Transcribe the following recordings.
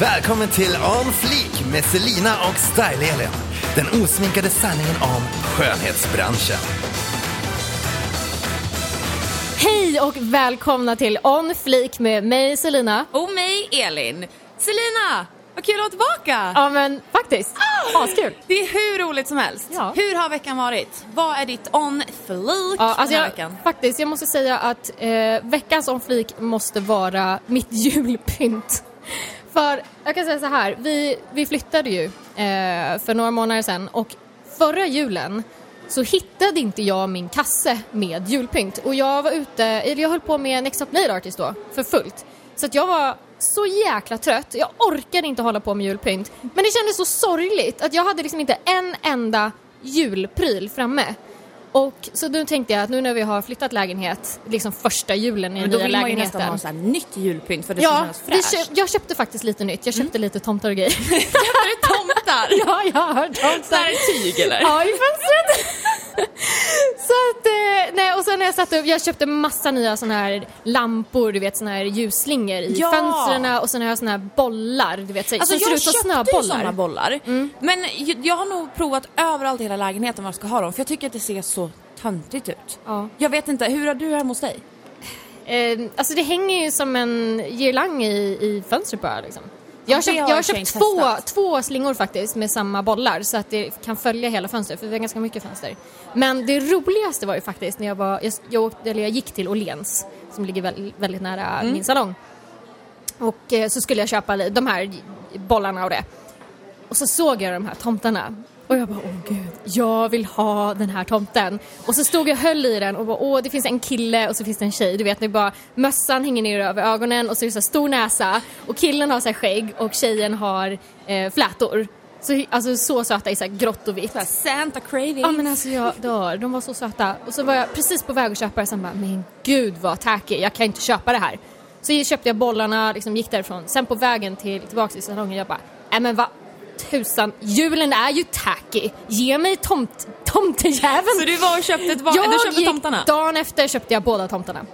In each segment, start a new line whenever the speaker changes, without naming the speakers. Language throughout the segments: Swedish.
Välkommen till On Fleek med Selina och Style-Elin. Den osminkade sanningen om skönhetsbranschen.
Hej och välkomna till On Fleek med mig Selina.
Och mig, Elin. Selina, vad kul att vara tillbaka!
Ja men faktiskt, askul.
Det är hur roligt som helst.
Ja.
Hur har veckan varit? Vad är ditt on fleek
Ja, alltså
den här
jag,
veckan?
faktiskt, jag måste säga att eh, veckans On Fleek måste vara mitt julpynt. För jag kan säga så här, vi, vi flyttade ju eh, för några månader sedan och förra julen så hittade inte jag min kasse med julpynt och jag var ute, eller jag höll på med Next Up Nail Artist då, för fullt. Så att jag var så jäkla trött, jag orkade inte hålla på med julpynt. Men det kändes så sorgligt att jag hade liksom inte en enda julpryl framme. Och så nu tänkte jag att nu när vi har flyttat lägenhet, liksom första julen i
Men
den
då
nya
vill man ju nästan
lägenheten.
ha så här nytt julpynt för det ska
Ja,
kännas
vi
fräscht.
köp, jag köpte faktiskt lite nytt. Jag köpte lite tomtar och grejer.
Köper du tomtar?
ja, jag har hört
Så här
tomtar.
tyg eller?
Ja, i fönstret. Så att, eh, nej, och sen när jag satte upp, jag köpte massa nya såna här lampor, du vet såna här ljusslingor i
Ja.
fönstren och sen har jag såna här bollar, du vet, så,
Alltså
som ser ut som
köpte ju
snöbollar.
såna bollar. Men j- jag har nog provat överallt i hela lägenheten var jag ska ha dem för jag tycker att det ser så töntigt ut.
Ja.
Jag vet inte, hur har du hemma hos dig?
Eh, alltså det hänger ju som en girlang i, i fönstret bara liksom. Jag har köpt, jag har köpt två,
testat.
två slingor faktiskt med samma bollar så att det kan följa hela fönstret för vi har ganska mycket fönster. Men det roligaste var ju faktiskt när jag, var, jag, jag, åkte, jag gick till Åhléns som ligger väldigt, väldigt nära
Mm.
min salong. Och eh, så skulle jag köpa de här bollarna och det. Och så såg jag de här tomtarna. Och jag bara, åh gud, jag vill ha den här tomten. Och så stod jag och höll i den och bara, åh det finns en kille och så finns det en tjej. Du vet, är bara mössan hänger ner över ögonen och så är det så stor näsa. Och killen har så här skägg och tjejen har eh, flätor. Så, alltså så söta i så här grått och vitt.
Santa craving.
Ja men alltså jag dör, de var så söta. Och så var jag precis på väg att köpa det sen bara, men gud vad tacky, jag kan inte köpa det här. Så köpte jag bollarna, liksom gick därifrån. Sen på vägen till, tillbaka till salongen, jag bara, nej men vad tusan, julen är ju tacky. Ge mig tomt, tomtejäveln.
Så du var och köpte ett
jag
du köpte
gick,
tomtarna?
dagen efter köpte jag båda tomtarna.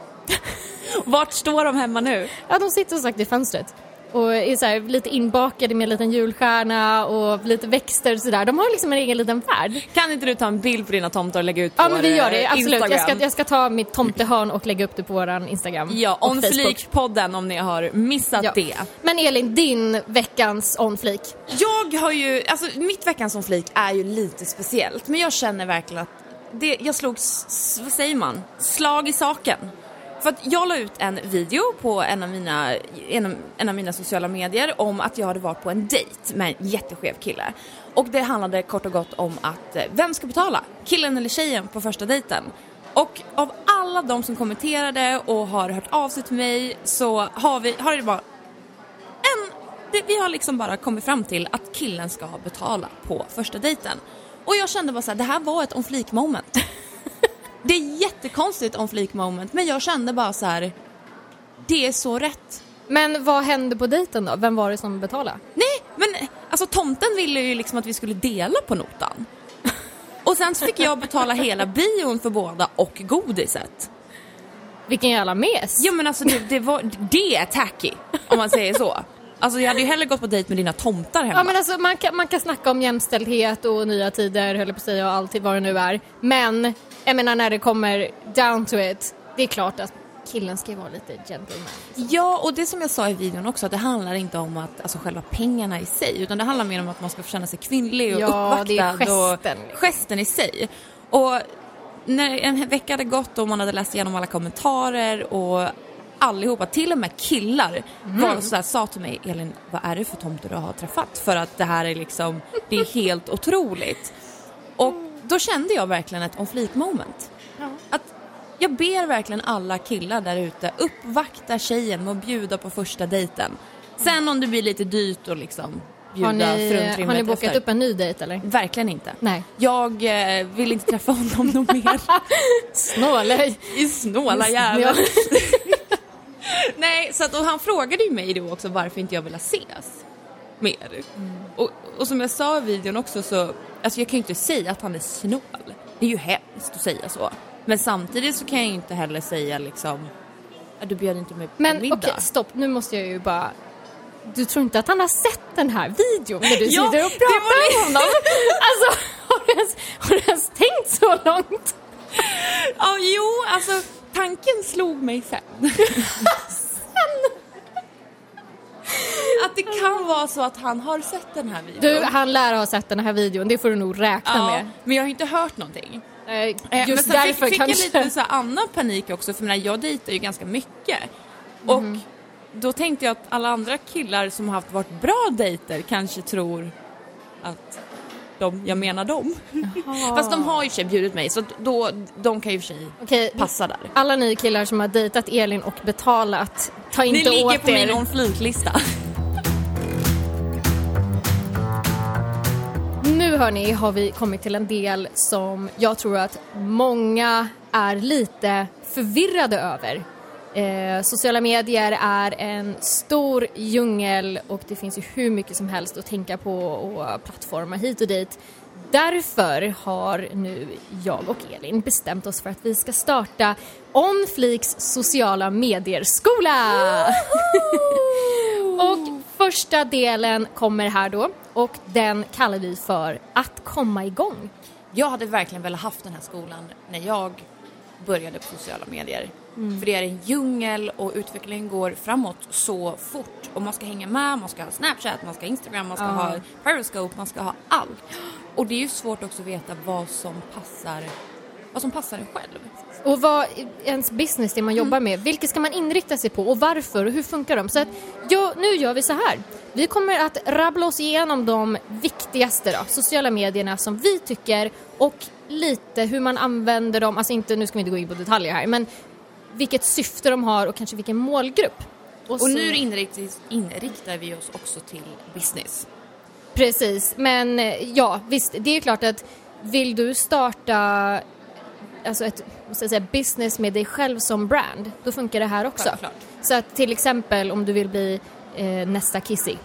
Vart står de hemma nu?
Ja, de sitter som sagt i fönstret. Och är så här, lite inbakade med en liten julstjärna och lite växter och sådär. De har liksom en egen liten värld.
Kan inte du ta en bild på dina tomtar och lägga ut på
Ja men vi gör det,
eh,
absolut. Jag
Instagram?
ska, jag ska ta mitt tomtehörn och lägga upp det på våran Instagram
Ja, On. Fleek-podden om ni har missat
Ja.
det.
Men Elin, din veckans On Fleek.
Jag har ju, alltså mitt veckans On Fleek är ju lite speciellt men jag känner verkligen att det, jag slog, vad säger man, slag i saken. För att jag la ut en video på en av, mina, en, en av mina sociala medier om att jag hade varit på en dejt med en jätteskev kille. Och det handlade kort och gott om att eh, vem ska betala? Killen eller tjejen på första dejten? Och av alla de som kommenterade och har hört av sig till mig så har, vi, har det bara en, det, vi har liksom bara kommit fram till att killen ska betala på första dejten. Och jag kände bara så här, det här var ett on fleek moment. det är jättekonstigt on fleek moment men jag kände bara så här, det är så rätt.
Men vad hände på dejten då? Vem var det som betalade?
Nej, men alltså tomten ville ju liksom att vi skulle dela på notan. Och sen så fick jag betala hela bion för båda och godiset.
Vilken jävla mes!
Ja men alltså det, det, var, det är tacky om man säger så. Alltså jag hade ju hellre gått på dejt med dina tomtar hemma.
Ja men alltså man kan, man kan snacka om jämställdhet och nya tider höll jag på att säga och allt vad det nu är. Men jag menar när det kommer down to it, det är klart att killen ska ju vara lite gentleman.
Ja, och det som jag sa i videon också, att det handlar inte om att, alltså själva pengarna i sig, utan det handlar mer om att man ska få känna sig kvinnlig och
Ja,
uppvaktad.
gesten.
Och gesten i sig. Och när en vecka hade gått och man hade läst igenom alla kommentarer och allihopa, till och med killar,
Mm.
var så här, sa till mig, Elin, vad är det för tomter du har träffat? För att det här är liksom, det är helt otroligt. Och då kände jag verkligen ett on fleek moment. Att jag ber verkligen alla killar där ute, uppvakta tjejen med att bjuda på första dejten. Sen om det blir lite dyrt och liksom bjuda
Har ni, har ni bokat
efter.
upp en ny dejt eller?
Verkligen inte.
Nej.
Jag eh, vill inte träffa honom någon mer.
Snålej!
I snåla jävel. Nej, så att, och han frågade ju mig då också varför inte jag vill ses mer. Och, och som jag sa i videon också så, alltså jag kan ju inte säga att han är snål. Det är ju hemskt att säga så. Men samtidigt så kan jag ju inte heller säga liksom, "Ja, du bjöd inte mig på
Men
middag.
okej, stopp. Nu måste jag ju bara du tror inte att han har sett den här videon när du
Ja,
sitter och pratar om honom? Alltså, har du, ens, har du ens tänkt så långt?
Ja, jo, alltså tanken slog mig sen. att det kan vara så att han har sett den här videon.
Du, han lär ha sett den här videon, det får du nog räkna
ja,
med.
men jag har inte hört någonting.
Eh,
Eh, men
Just
sen
därför
fick, fick
kanske.
jag lite så annan panik också, för jag, jag dejtar ju ganska mycket. Och
Mhm.
då tänkte jag att alla andra killar som har haft varit bra dejter kanske tror att de, jag menar dem. Fast de har ju sig bjudit mig så då, de kan ju för sig
Okej,
passa där.
alla ni killar som har dejtat Elin och betalat, ta
Ni
inte
ligger
åt
på min
er.
on fleek-lista.
Nu hörni har vi kommit till en del som jag tror att många är lite förvirrade över. Eh, sociala medier är en stor djungel och det finns ju hur mycket som helst att tänka på och plattformar hit och dit. Därför har nu jag och Elin bestämt oss för att vi ska starta OnFleaks sociala medier-skola! och första delen kommer här då och den kallar vi för att komma igång.
Jag hade verkligen velat haft den här skolan när jag började på sociala medier. För det är en djungel och utvecklingen går framåt så fort. Och man ska hänga med, man ska ha Snapchat, man ska ha Instagram, man ska ha Periscope, man ska ha allt. Och det är ju svårt också att veta vad som passar, vad som passar en själv.
Och vad ens business det man jobbar med, vilket ska man inrikta sig på och varför och hur funkar de? Så att, ja, nu gör vi så här. Vi kommer att rabbla oss igenom de viktigaste då, sociala medierna som vi tycker och lite hur man använder dem, alltså inte, nu ska vi inte gå in på detaljer här, men vilket syfte de har och kanske vilken målgrupp.
Och
så-
nu inriktar, vi oss också till business.
Precis, men eh, ja visst, det är klart att vill du starta alltså ett jag säga, business med dig själv som brand, då funkar det här också.
Självklart.
Så att till exempel om du vill bli eh, nästa Kissy,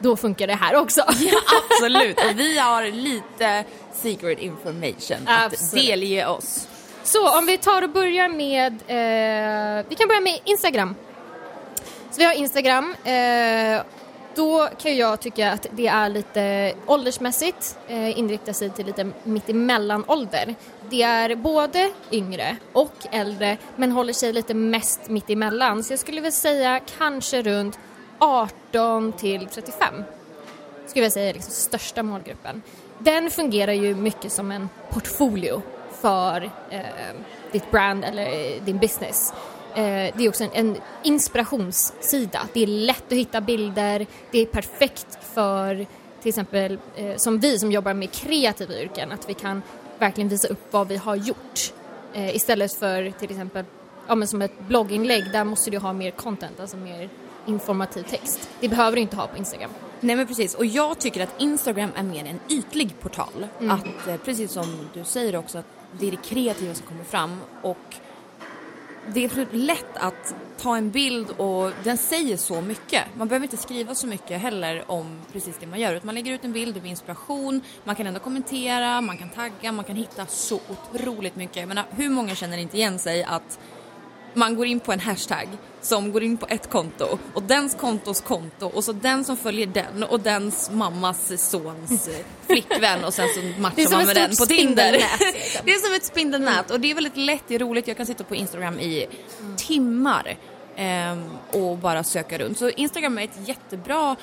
då funkar det här också.
Absolut, och vi har lite secret information att
Absolut.
delge oss.
Så om vi tar och börjar med, eh, vi kan börja med Instagram. Så vi har Instagram, eh, då kan ju jag tycka att det är lite åldersmässigt, eh, inriktar sig till lite mittemellan ålder. Det är både yngre och äldre men håller sig lite mest mittemellan. Så jag skulle väl säga kanske runt 18 till 35 skulle jag säga är liksom största målgruppen. Den fungerar ju mycket som en portfolio för eh, ditt brand eller eh, din business. Eh, det är också en, en inspirationssida. Det är lätt att hitta bilder, det är perfekt för till exempel eh, som vi som jobbar med kreativa yrken, att vi kan verkligen visa upp vad vi har gjort. Eh, istället för till exempel ja, men som ett blogginlägg, där måste du ha mer content, alltså mer informativ text. Det behöver du inte ha på Instagram.
Nej men precis, och jag tycker att Instagram är mer en ytlig portal. Att eh, precis som du säger också, att det är det kreativa som kommer fram och det är lätt att ta en bild och den säger så mycket. Man behöver inte skriva så mycket heller om precis det man gör. Utan man lägger ut en bild det blir inspiration, man kan ändå kommentera, man kan tagga, man kan hitta så otroligt mycket. Jag menar, hur många känner inte igen sig att man går in på en hashtag som går in på ett konto och dens kontos konto och så den som följer den och dens mammas sons flickvän och sen så matchar man med den på Tinder.
liksom.
det är som ett spindelnät och det är väldigt lätt, det är roligt, jag kan sitta på Instagram i timmar ehm, och bara söka runt. Så Instagram är ett jättebra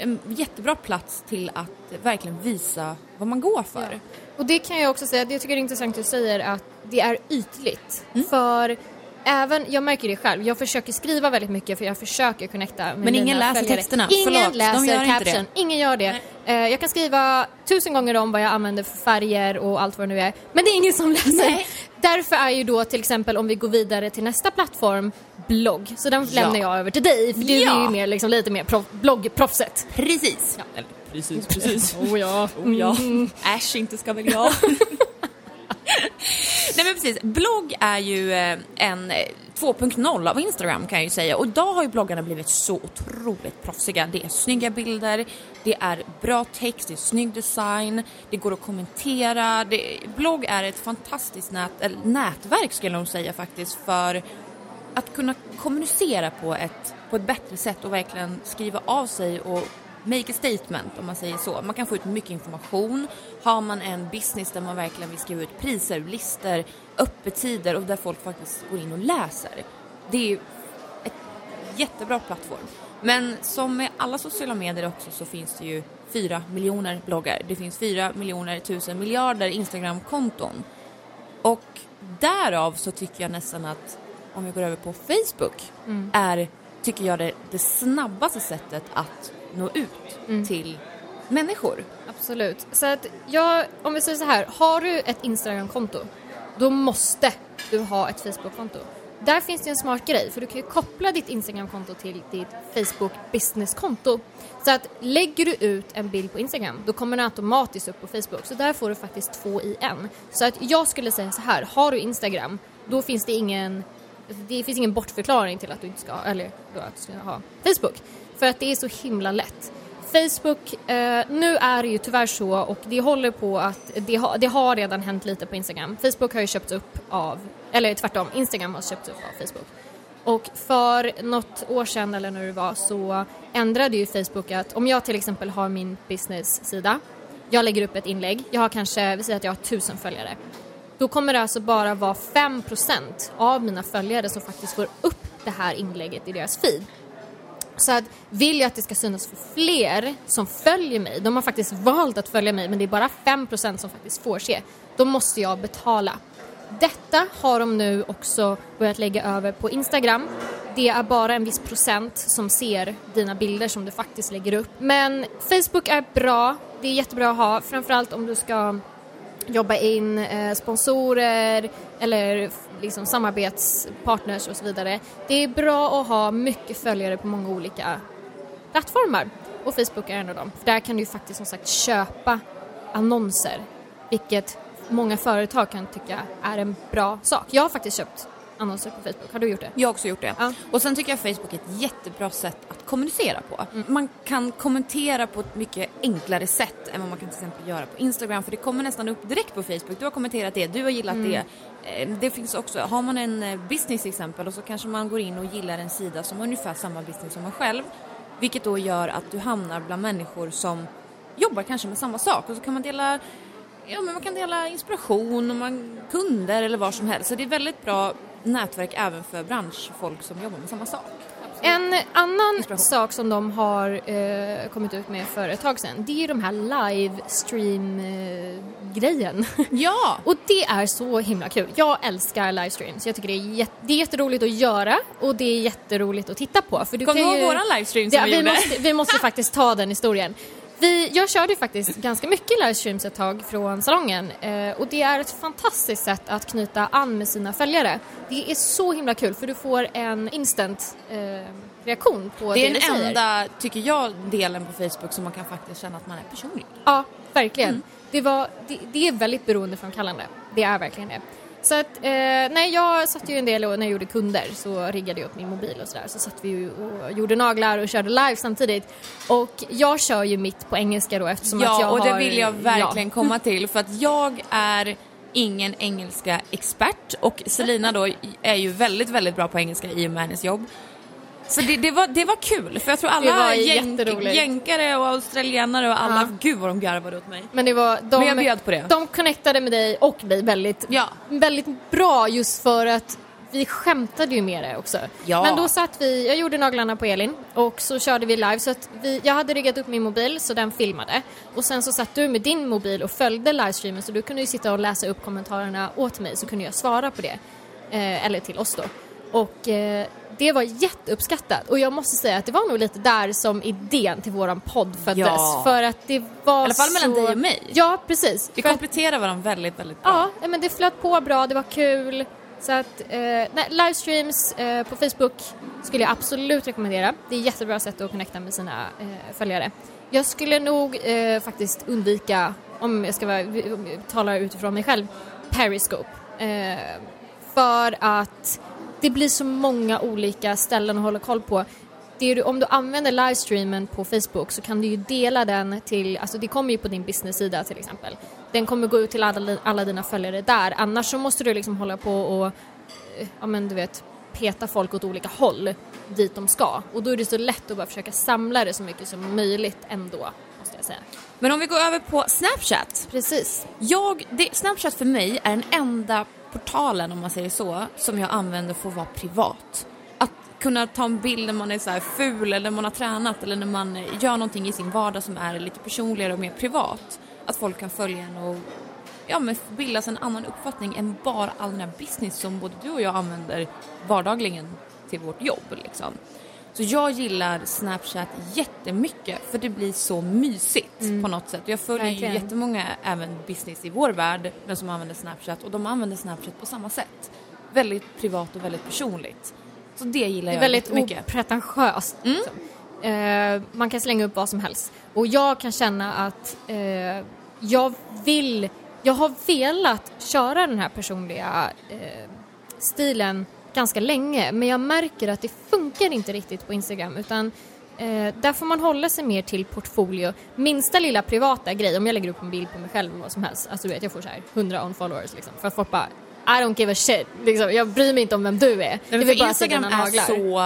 en jättebra plats till att verkligen visa vad man går för.
Och det kan jag också säga, det jag tycker är intressant att du säger att det är ytligt.
Mm.
För även, jag märker det själv, jag försöker skriva väldigt mycket för jag försöker connecta med
Men ingen läser
följare.
texterna,
Ingen
förlåt, de
läser
gör inte
caption,
det.
ingen gör det. Eh, jag kan skriva tusen gånger om vad jag använder för färger och allt vad det nu är. Men det är ingen som läser.
Nej.
Därför är ju då till exempel om vi går vidare till nästa plattform, blogg. Så den
Ja.
lämnar jag över till dig för du
Ja.
är ju mer, liksom, lite mer proff, bloggproffset.
Precis. Eller, precis, precis.
Oh ja.
Oh, ja. Äsch, inte ska väl jag. Nej men precis, blogg är ju eh, en eh, 2.0 av Instagram kan jag ju säga och idag har ju bloggarna blivit så otroligt proffsiga. Det är snygga bilder, det är bra text, det är snygg design, det går att kommentera. Det, blogg är ett fantastiskt nät, eller nätverk skulle jag nog säga faktiskt för att kunna kommunicera på ett, på ett bättre sätt och verkligen skriva av sig och make a statement om man säger så. Man kan få ut mycket information. Har man en business där man verkligen vill skriva ut priser, listor, öppettider och där folk faktiskt går in och läser. Det är ett jättebra plattform. Men som med alla sociala medier också så finns det ju fyra miljoner bloggar. Det finns fyra miljoner tusen miljarder Instagramkonton. Och därav så tycker jag nästan att om vi går över på Facebook
Mm.
är, tycker jag, det, det snabbaste sättet att nå ut
Mm.
till människor.
Absolut. Så att jag, om vi säger så här, har du ett Instagram-konto, då måste du ha ett Facebook-konto. Där finns det en smart grej, för du kan ju koppla ditt Instagram-konto till ditt Facebook business-konto. Så att lägger du ut en bild på Instagram, då kommer den automatiskt upp på Facebook. Så där får du faktiskt två i en. Så att jag skulle säga så här, har du Instagram, då finns det ingen det finns ingen bortförklaring till att du inte ska, eller då att du ska ha Facebook. För att det är så himla lätt. Facebook, eh, nu är det ju tyvärr så och det håller på att, det, ha, det har redan hänt lite på Instagram. Facebook har ju köpts upp av, eller tvärtom, Instagram har köpts upp av Facebook. Och för något år sedan eller när det var så ändrade ju Facebook att om jag till exempel har min business-sida, jag lägger upp ett inlägg, jag har kanske, vi säger att jag har tusen följare. Då kommer det alltså bara vara 5% av mina följare som faktiskt får upp det här inlägget i deras feed. Så att vill jag att det ska synas för fler som följer mig, de har faktiskt valt att följa mig men det är bara 5% som faktiskt får se, då måste jag betala. Detta har de nu också börjat lägga över på Instagram. Det är bara en viss procent som ser dina bilder som du faktiskt lägger upp. Men Facebook är bra, det är jättebra att ha, framförallt om du ska jobba in eh, sponsorer eller liksom samarbetspartners och så vidare. Det är bra att ha mycket följare på många olika plattformar och Facebook är en av dem. För där kan du ju faktiskt som sagt köpa annonser, vilket många företag kan tycka är en bra sak. Jag har faktiskt köpt annonser på Facebook. Har du gjort det?
Jag har också gjort det.
Ja.
Och sen tycker jag Facebook är ett jättebra sätt att kommunicera på.
Mm.
Man kan kommentera på ett mycket enklare sätt än vad man kan till exempel göra på Instagram för det kommer nästan upp direkt på Facebook. Du har kommenterat det, du har gillat
Mm.
det. Eh, Det finns också, har man en eh, business till exempel och så kanske man går in och gillar en sida som har ungefär samma business som man själv. Vilket då gör att du hamnar bland människor som jobbar kanske med samma sak och så kan man dela Ja, men man kan dela inspiration och man, kunder eller vad som helst. Så det är väldigt bra nätverk även för branschfolk som jobbar med samma sak.
En annan sak som de har eh, kommit ut med för ett tag sedan, det är ju de här livestream-grejen.
Ja!
och det är så himla kul. Jag älskar livestreams. Jag tycker det är, jätte, det är jätteroligt att göra och det är jätteroligt att titta på. För du
Kom du
kan
ihåg
ju...
våran livestream som
Ja,
vi
vi,
gjorde?
måste, vi måste faktiskt ta den historien. Vi, jag körde ju faktiskt ganska mycket livestreams ett tag från salongen eh, och det är ett fantastiskt sätt att knyta an med sina följare. Det är så himla kul för du får en instant eh, reaktion på det,
Det är
du
den
säger.
enda, tycker jag, delen på Facebook som man kan faktiskt känna att man är personlig.
Ja, verkligen.
Mm.
Det, var, det, det är väldigt beroendeframkallande. Det är verkligen det. Så att, eh, nej, jag satt ju en del och när jag gjorde kunder så riggade jag upp min mobil och sådär. Så satt vi ju och gjorde naglar och körde live samtidigt. Och jag kör ju mitt på engelska då eftersom att
Ja,
jag
och det
har,
vill jag verkligen
Ja.
komma till för att jag är ingen engelska expert och Selina då är ju väldigt, väldigt bra på engelska i och med hennes jobb. Så det, det, var, det var kul för jag tror alla jänk, jänkare och australienare och alla,
Ja.
gud vad de garvade åt mig.
Men det var, de,
Men jag bjöd på det.
de connectade med dig och mig väldigt,
Ja.
väldigt bra just för att vi skämtade ju med det också.
Ja.
Men då satt vi, jag gjorde naglarna på Elin och så körde vi live så att vi, jag hade riggat upp min mobil så den filmade och sen så satt du med din mobil och följde livestreamen så du kunde ju sitta och läsa upp kommentarerna åt mig så kunde jag svara på det. Eh, eller till oss då. Och eh, det var jätteuppskattat och jag måste säga att det var nog lite där som idén till våran podd föddes.
Ja.
För att det var
I alla fall mellan
så...
dig och mig.
Ja, precis.
Vi
För att-
varandra väldigt, väldigt bra.
Ja, men det flöt på bra, det var kul. Så att, eh, nej, livestreams eh, på Facebook skulle jag absolut rekommendera. Det är ett jättebra sätt att connecta med sina eh, följare. Jag skulle nog eh, faktiskt undvika, om jag ska vara, talar utifrån mig själv, Periscope. Eh, för att det blir så många olika ställen att hålla koll på. Ju- om du använder livestreamen på Facebook så kan du ju dela den till, alltså det kommer ju på din business-sida till exempel. Den kommer gå ut till alla, alla dina följare där, annars så måste du liksom hålla på och, eh, ja men du vet, peta folk åt olika håll dit de ska. Och då är det så lätt att bara försöka samla det så mycket som möjligt ändå, måste jag säga.
Men om vi går över på Snapchat.
Precis.
Jag, det, Snapchat för mig är den enda portalen, om man säger så, som jag använder för att vara privat. Att kunna ta en bild när man är så här ful eller när man har tränat eller när man gör någonting i sin vardag som är lite personligare och mer privat. Att folk kan följa en och ja, men bildas en annan uppfattning än bara all den här business som både du och jag använder vardagligen till vårt jobb. Liksom. Så jag gillar Snapchat jättemycket för det blir så mysigt på något sätt. Jag följer ju jättemånga även business i vår värld, men som använder Snapchat och de använder Snapchat på samma sätt. Väldigt privat och väldigt personligt. Så det gillar
Det är
jag
väldigt opretentiöst. Liksom. Eh, man kan slänga upp vad som helst. Och jag kan känna att eh, jag vill, jag har velat köra den här personliga eh, stilen ganska länge men jag märker att det funkar inte riktigt på Instagram utan eh, där får man hålla sig mer till portfolio. Minsta lilla privata grej, om jag lägger upp en bild på mig själv vad som helst, alltså du vet jag får så här 100 on-followers liksom för att folk bara I don't give a shit, liksom. jag bryr mig inte om vem du är.
Nej,
vill bara
Instagram är
naglar.
så,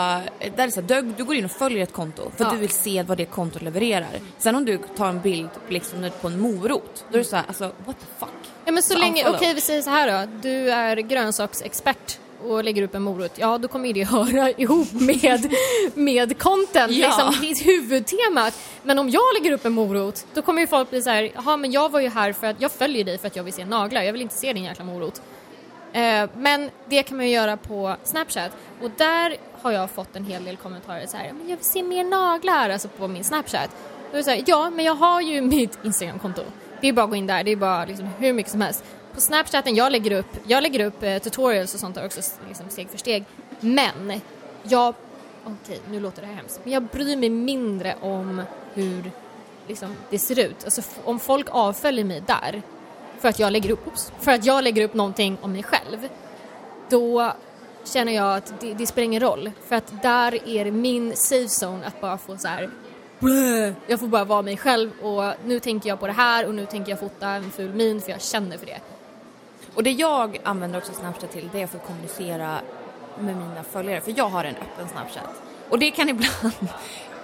där är så du, du går in och följer ett konto för att
Ja.
du vill se vad det kontot levererar. Sen om du tar en bild liksom, på en morot, då är det så här, alltså what the fuck.
Ja men så
Så
länge, okej
unfollow.
vi säger så här då, du är grönsaksexpert och lägger upp en morot, ja då kommer ju det höra ihop med, med content,
Ja.
liksom ditt huvudtemat. Men om jag lägger upp en morot, då kommer ju folk bli så här, jaha men jag var ju här för att, jag följer dig för att jag vill se naglar, jag vill inte se din jäkla morot. Eh, men det kan man ju göra på Snapchat och där har jag fått en hel del kommentarer så här, men jag vill se mer naglar, alltså på min Snapchat. Då är det så här, ja men jag har ju mitt Instagram-konto. Det är bara att gå in där, det är bara liksom hur mycket som helst. På Snapchaten jag lägger upp, jag lägger upp eh, tutorials och sånt där också, liksom steg för steg. Men jag, okej nu låter det här hemskt, men jag bryr mig mindre om hur liksom, det ser ut. Alltså om folk avföljer mig där för att jag lägger upp, oops, för att jag lägger upp någonting om mig själv, då känner jag att det, det spelar ingen roll. För att där är det min safe zone att bara få så här. Jag får bara vara mig själv och nu tänker jag på det här och nu tänker jag fota en ful min för jag känner för det.
Och det jag använder också Snapchat till, det är för att kommunicera med mina följare, för jag har en öppen Snapchat. Och det kan ibland,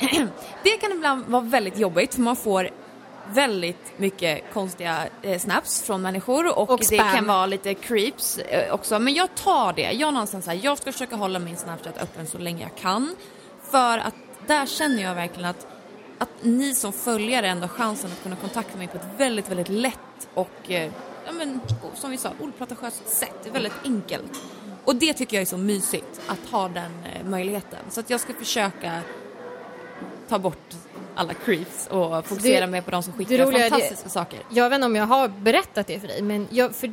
det kan ibland vara väldigt jobbigt för man får väldigt mycket konstiga eh, snaps från människor och,
Och
det kan vara lite creeps eh, också. Men jag tar det. Jag någonstans här, jag ska försöka hålla min Snapchat öppen så länge jag kan. För att där känner jag verkligen att, att ni som följare ändå har chansen att kunna kontakta mig på ett väldigt, väldigt lätt och eh, ja, men, som vi sa, opretentiöst sätt. Väldigt enkelt. Och det tycker jag är så mysigt, att ha den eh, möjligheten. Så att jag ska försöka ta bort alla creeps och fokusera
Det-
mer på de som skickar
roliga är det-
fantastiska saker.
Jag vet inte om jag har berättat det för dig men jag, för,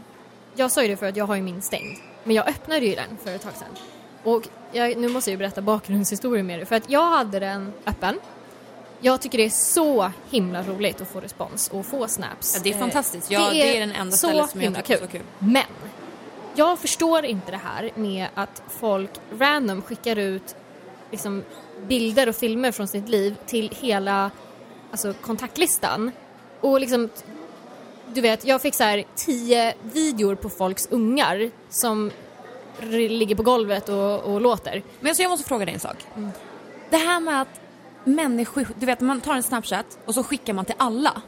jag sa ju det för att jag har ju min stängd. Men jag öppnade ju den för ett tag sedan. Och jag, nu måste jag ju berätta bakgrundshistorien med det för att jag hade den öppen. Jag tycker det är så himla roligt att få respons och få snaps.
Ja, det är
Eh,
fantastiskt. Ja, det är den enda
så
stället som jag tycker är så kul.
Men jag förstår inte det här med att folk random skickar ut liksom, bilder och filmer från sitt liv till hela alltså, kontaktlistan. Och liksom, du vet, jag fick så här tio videor på folks ungar som ligger på golvet och, och låter.
Men alltså jag måste fråga dig en sak.
Mm.
Det här med att människor, du vet man tar en snapchat och så skickar man till alla.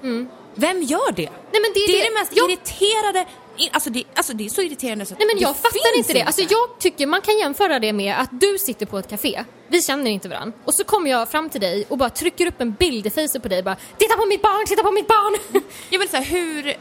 Vem gör det?
Mm. Nej, men det, är
Det är det mest
jag,
irriterade, i- alltså det, alltså det är så irriterande så
Nej men jag fattar inte det. Alltså jag tycker man kan jämföra det med att du sitter på ett café, vi känner inte varandra och så kommer jag fram till dig och bara trycker upp en bild i facet på dig bara Titta på mitt barn, titta på mitt barn!
Jag vill säga hur,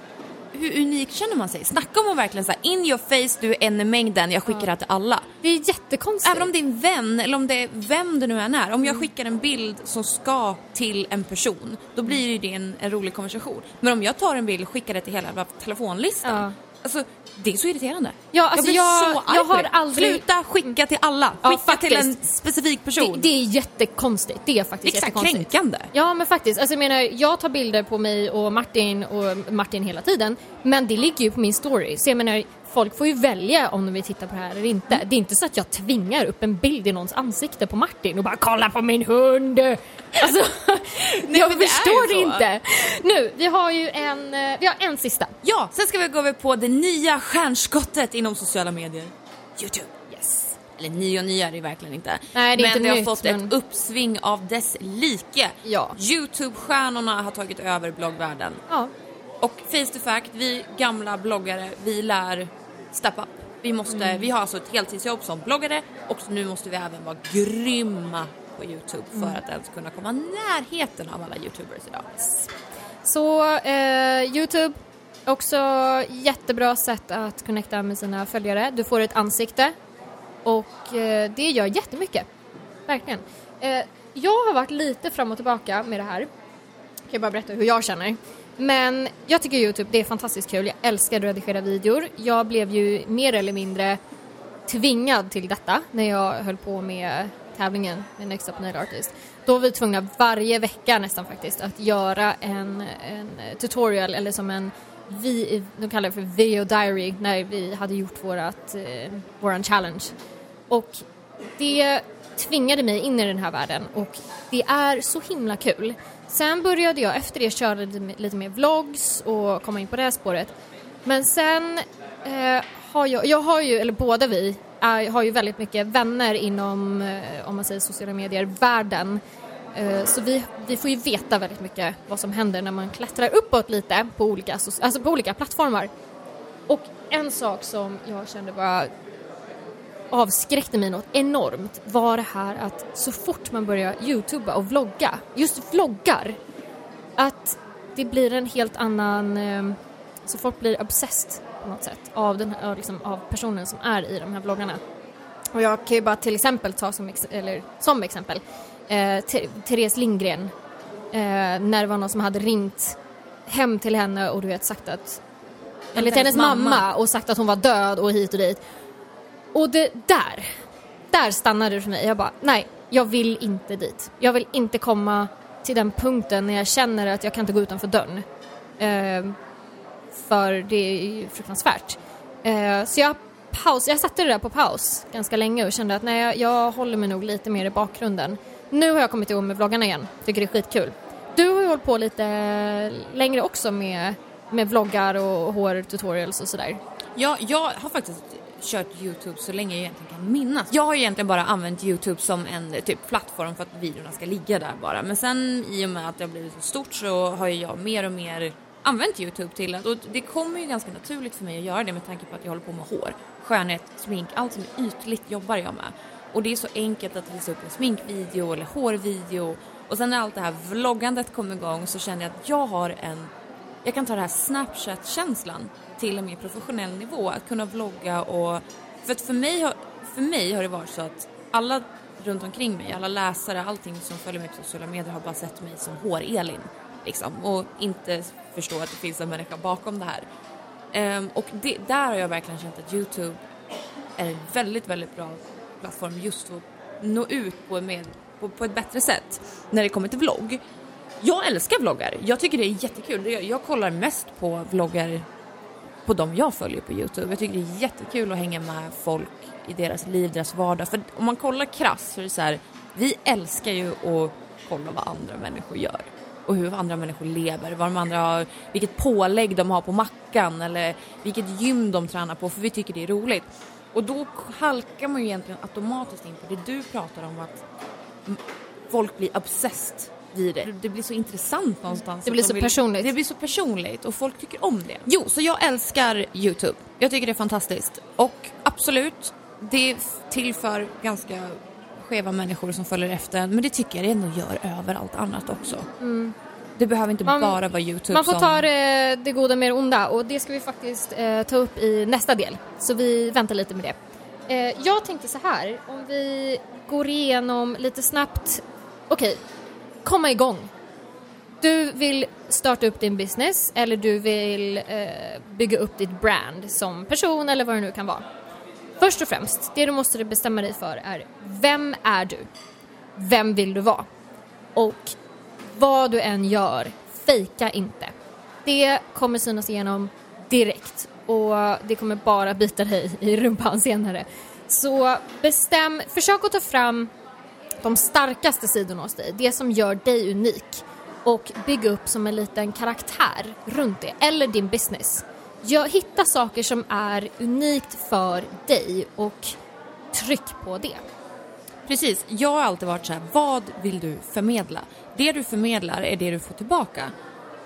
hur unikt känner man sig? Snacka om att verkligen säga in your face, du är en i mängden, jag skickar det här till alla.
Det är jättekonstigt.
Även om det är en vän eller om det är vem det nu än är. Om
Mm.
jag skickar en bild som ska till en person, då blir ju det en, en rolig konversation. Men om jag tar en bild och skickar det till hela telefonlistan. Alltså det är så irriterande.
Ja, alltså
blir
jag-
så
jag har aldrig-
Sluta skicka till alla,
Ja,
skicka till en specifik person.
det, det är jättekonstigt. Det är faktiskt
exakt
jättekonstigt.
kränkande.
Ja men faktiskt, alltså jag menar jag tar bilder på mig och Martin och Martin hela tiden men det ligger ju på min story så jag menar folk får ju välja om de vill titta på det här eller inte.
Mm.
Det är inte så att jag tvingar upp en bild i någons ansikte på Martin och bara kolla på min hund! Alltså, jag
det är
förstår det
så.
inte. Nu, vi har ju en, eh, vi har en sista.
Ja, sen ska vi gå över på det nya stjärnskottet inom sociala medier. Youtube.
Yes.
eller ny och ny är det verkligen inte.
Nej, det är
men
inte
det har
nytt,
fått
men-
ett uppsving av dess like.
Ja.
Youtube-stjärnorna har tagit över bloggvärlden.
Ja.
Och face to fact, vi gamla bloggare, vi lär step up. Vi, måste,
Mm.
vi har alltså ett heltidsjobb som bloggare och nu måste vi även vara grymma på Youtube för
Mm.
att ens kunna komma närheten av alla Youtubers idag.
Så eh, Youtube, också jättebra sätt att connecta med sina följare. Du får ett ansikte och eh, det gör jättemycket. Verkligen. Eh, jag har varit lite fram och tillbaka med det här. Jag kan bara berätta hur jag känner. Men jag tycker Youtube, det är fantastiskt kul. Jag älskar att redigera videor. Jag blev ju mer eller mindre tvingad till detta när jag höll på med tävlingen med Next Up Nail Artist. Då var vi tvungna varje vecka nästan faktiskt att göra en, en tutorial eller som en vi, de kallar det för video diary när vi hade gjort vårat, eh, våran challenge. Och det tvingade mig in i den här världen och det är så himla kul. Sen började jag efter det köra lite, lite mer vlogs och komma in på det här spåret. Men sen eh, har jag, jag har ju, eller båda vi, är, har ju väldigt mycket vänner inom, eh, om man säger sociala medier-världen. Eh, så vi, vi får ju veta väldigt mycket vad som händer när man klättrar uppåt lite på olika, alltså på olika plattformar. Och en sak som jag kände bara avskräckte mig något enormt var det här att så fort man börjar youtuba och vlogga, just vloggar, att det blir en helt annan, eh, så folk blir obsessed på något sätt av, den, av, liksom, av personen som är i de här vloggarna. Och jag kan ju bara till exempel ta som, ex- eller, som exempel eh, Therese Lindgren eh, när det var någon som hade ringt hem till henne och du vet sagt att eller till hennes mamma. och sagt att hon var död och hit och dit. Och det där, där stannade det för mig. Jag bara, nej, jag vill inte dit. Jag vill inte komma till den punkten när jag känner att jag kan inte gå utanför dörren. Eh, för det är ju fruktansvärt. Eh, så jag, paus, jag satte det där på paus ganska länge och kände att nej, jag, jag håller mig nog lite mer i bakgrunden. Nu har jag kommit igång med vloggarna igen. Tycker det är skitkul. Du har ju hållit på lite längre också med, med vloggar och hårtutorials och sådär.
Ja, jag har faktiskt kört Youtube så länge jag egentligen kan minnas. Jag har egentligen bara använt Youtube som en typ plattform för att videorna ska ligga där bara. Men sen i och med att det har blivit så stort så har jag mer och mer använt Youtube till att, och det kommer ju ganska naturligt för mig att göra det med tanke på att jag håller på med hår, skönhet, smink, allt som är ytligt jobbar jag med. Och det är så enkelt att visa upp en sminkvideo eller hårvideo och sen när allt det här vloggandet kom igång så kände jag att jag har en jag kan ta det här Snapchat-känslan till en mer professionell nivå. Att kunna vlogga och... För att för mig, har, för mig har det varit så att alla runt omkring mig, alla läsare, allting som följer mig på sociala medier har bara sett mig som hår-Elin. Liksom, och inte förstå att det finns en människa bakom det här. Ehm, och det, där har jag verkligen känt att Youtube är en väldigt, väldigt bra plattform just för att nå ut på, med, på, på ett bättre sätt när det kommer till vlogg. Jag älskar vloggar. Jag tycker det är jättekul. Jag kollar mest på vloggar på de jag följer på Youtube. Jag tycker det är jättekul att hänga med folk i deras liv, deras vardag. För om man kollar krass så är det så här, vi älskar ju att kolla vad andra människor gör. Och hur andra människor lever, vad de andra har, vilket pålägg de har på mackan eller vilket gym de tränar på för vi tycker det är roligt. Och då halkar man ju egentligen automatiskt in på det du pratar om att folk blir obsessed vid det. Det blir så intressant någonstans.
Det blir
de
så personligt.
Det blir så personligt och folk tycker om det. Jo, så jag älskar Youtube. Jag tycker det är fantastiskt. Och absolut, det tillför ganska skeva människor som följer efter en, men det tycker jag det ändå gör över allt annat också. Det behöver inte
Man-
bara vara Youtube
Man får
som...
ta det, det goda med det onda och det ska vi faktiskt eh, ta upp i nästa del. Så vi väntar lite med det. Eh, jag tänkte så här, om vi går igenom lite snabbt. Okej, komma igång. Du vill starta upp din business eller du vill eh, bygga upp ditt brand som person eller vad det nu kan vara. Först och främst, det du måste bestämma dig för är vem är du? Vem vill du vara? Och vad du än gör, fejka inte. Det kommer synas igenom direkt och det kommer bara bita dig i rumpan senare. Så bestäm, försök att ta fram de starkaste sidorna hos dig, det som gör dig unik och bygga upp som en liten karaktär runt det, eller din business. Jag hitta saker som är unikt för dig och tryck på det.
Precis, jag har alltid varit så här, vad vill du förmedla? Det du förmedlar är det du får tillbaka.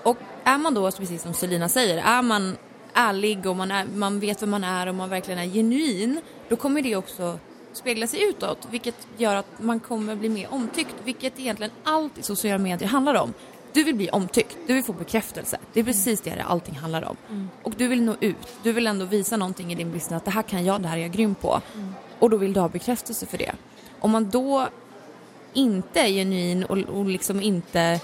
Och är man då, precis som Selina säger, är man ärlig och man, är, man vet vem man är och man verkligen är genuin, då kommer det också spegla sig utåt, vilket gör att man kommer bli mer omtyckt, vilket egentligen allt i sociala medier handlar om. Du vill bli omtyckt, du vill få bekräftelse. Det är precis det det allting handlar om. Mm. Och du vill nå ut, du vill ändå visa någonting i din business att det här kan jag, det här är jag grym på. Mm. Och då vill du ha bekräftelse för det. Om man då inte är genuin och, och liksom inte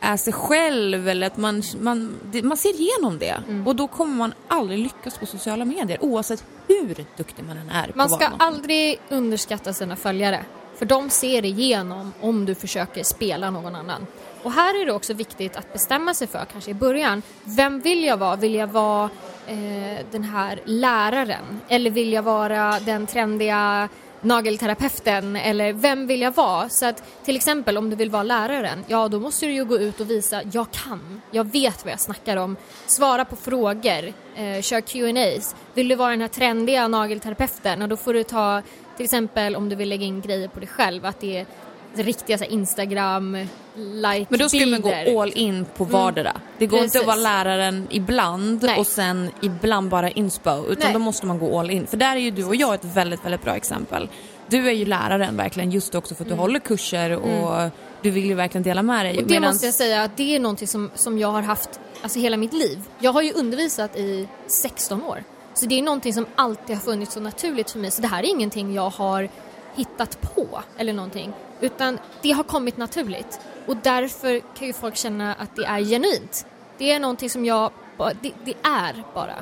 är sig själv eller att man, man, man ser igenom det. Mm. Och då kommer man aldrig lyckas på sociala medier oavsett hur duktig man än är.
Man ska aldrig underskatta sina följare. För de ser igenom om du försöker spela någon annan. Och här är det också viktigt att bestämma sig för, kanske i början, vem vill jag vara? Vill jag vara eh, den här läraren? Eller vill jag vara den trendiga nagelterapeuten eller vem vill jag vara? Så att till exempel om du vill vara läraren, ja då måste du ju gå ut och visa jag kan, jag vet vad jag snackar om, svara på frågor, eh, kör Q&As. Vill du vara den här trendiga nagelterapeuten, då får du ta till exempel om du vill lägga in grejer på dig själv, att det är riktiga så Instagram like
Men då ska man gå all in på mm. vardera. Mm. Det går Precis. inte att vara läraren ibland Nej. och sen ibland bara inspo utan Nej. då måste man gå all in. För där är ju du och jag ett väldigt, väldigt bra exempel. Du är ju läraren verkligen just också för att du mm. håller kurser och mm. du vill ju verkligen dela med dig.
Och det medans... måste jag säga att det är någonting som, som jag har haft alltså hela mitt liv. Jag har ju undervisat i 16 år. Så det är någonting som alltid har funnits så naturligt för mig. Så det här är ingenting jag har hittat på eller någonting. Utan det har kommit naturligt. Och därför kan ju folk känna att det är genuint. Det är någonting som jag, det, det är bara.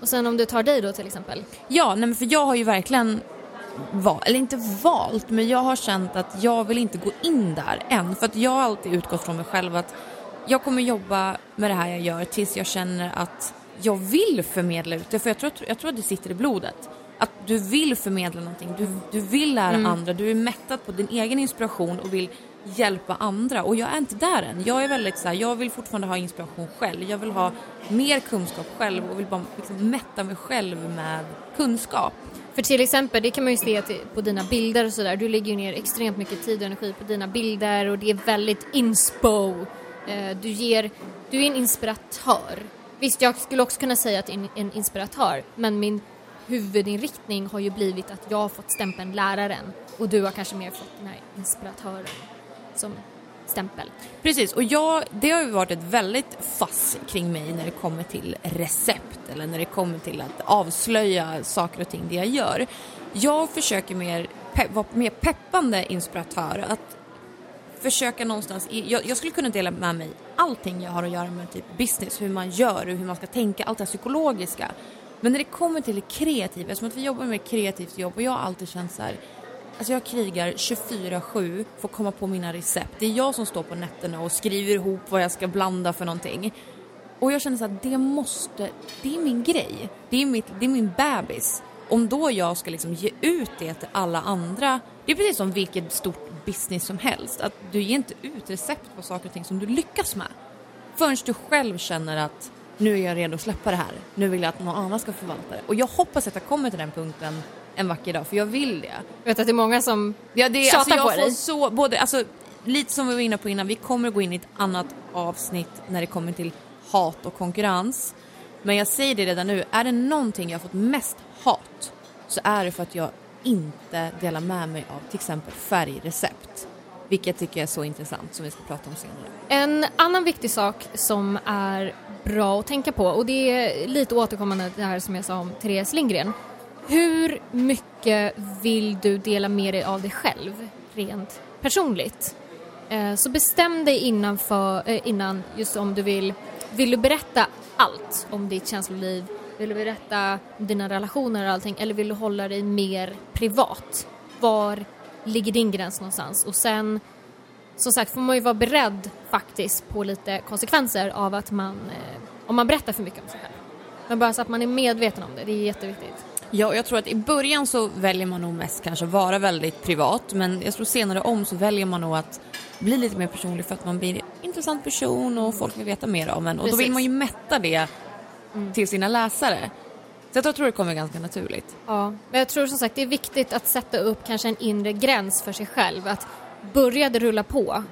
Och sen om du tar dig då till exempel?
Ja, nej, för jag har ju verkligen valt, eller inte valt, men jag har känt att jag vill inte gå in där än. För att jag har alltid utgått från mig själv att jag kommer jobba med det här jag gör tills jag känner att jag vill förmedla ut det. För jag tror, jag tror att det sitter i blodet att du vill förmedla någonting, du, du vill lära mm. andra, du är mättad på din egen inspiration och vill hjälpa andra och jag är inte där än. Jag är väldigt så här, jag vill fortfarande ha inspiration själv, jag vill ha mer kunskap själv och vill bara liksom mätta mig själv med kunskap.
För till exempel, det kan man ju se på dina bilder och sådär, du lägger ju ner extremt mycket tid och energi på dina bilder och det är väldigt inspo. Eh, du ger, du är en inspiratör. Visst, jag skulle också kunna säga att jag är en inspiratör, men min huvudinriktning har ju blivit att jag har fått stämpeln läraren och du har kanske mer fått den här inspiratören som stämpel.
Precis, och jag, det har ju varit ett väldigt fass kring mig när det kommer till recept eller när det kommer till att avslöja saker och ting det jag gör. Jag försöker mer pe vara mer peppande inspiratör, att försöka någonstans, jag, jag, skulle kunna dela med mig allting jag har att göra med typ business, hur man gör och hur man ska tänka, allt det här psykologiska. Men när det kommer till det kreativa, eftersom att vi jobbar med kreativt jobb och jag har alltid känt så här, Alltså jag krigar 24-7 för att komma på mina recept. Det är jag som står på nätterna och skriver ihop vad jag ska blanda för någonting. Och jag känner så att det måste, det är min grej. Det är, mitt, det är min bebis. Om då jag ska liksom ge ut det till alla andra, det är precis som vilket stort business som helst. Att du ger inte ut recept på saker och ting som du lyckas med. Förrän du själv känner att nu är jag redo att släppa det här. Nu vill jag att någon annan ska förvalta det. Och jag hoppas att jag kommer till den punkten en vacker dag, för jag vill det.
Jag vet att det är många som
ja, det, tjatar alltså, jag på dig. Så, både, alltså, lite som vi var inne på innan, vi kommer gå in i ett annat avsnitt när det kommer till hat och konkurrens. Men jag säger det redan nu, är det någonting jag har fått mest hat så är det för att jag inte dela med mig av till exempel färgrecept. Vilket jag tycker är så intressant som vi ska prata om senare.
En annan viktig sak som är bra att tänka på och det är lite återkommande det här som jag sa om Therese Lindgren. Hur mycket vill du dela med dig av dig själv rent personligt? Eh, så bestäm dig innan, för, eh, innan just om du vill, vill du berätta allt om ditt känsloliv? Vill du berätta om dina relationer och allting eller vill du hålla dig mer privat? Var ligger din gräns någonstans? Och sen som sagt får man ju vara beredd faktiskt på lite konsekvenser av att man, eh, om man berättar för mycket om sig själv. Men bara så att man är medveten om det, det är jätteviktigt.
Ja, jag tror att i början så väljer man nog mest kanske vara väldigt privat men jag tror senare om så väljer man nog att bli lite mer personlig för att man blir en intressant person och folk vill veta mer om en och Precis. då vill man ju mätta det mm. till sina läsare. Så jag tror det kommer ganska naturligt.
Ja, men jag tror som sagt det är viktigt att sätta upp kanske en inre gräns för sig själv. Att börja det rulla på.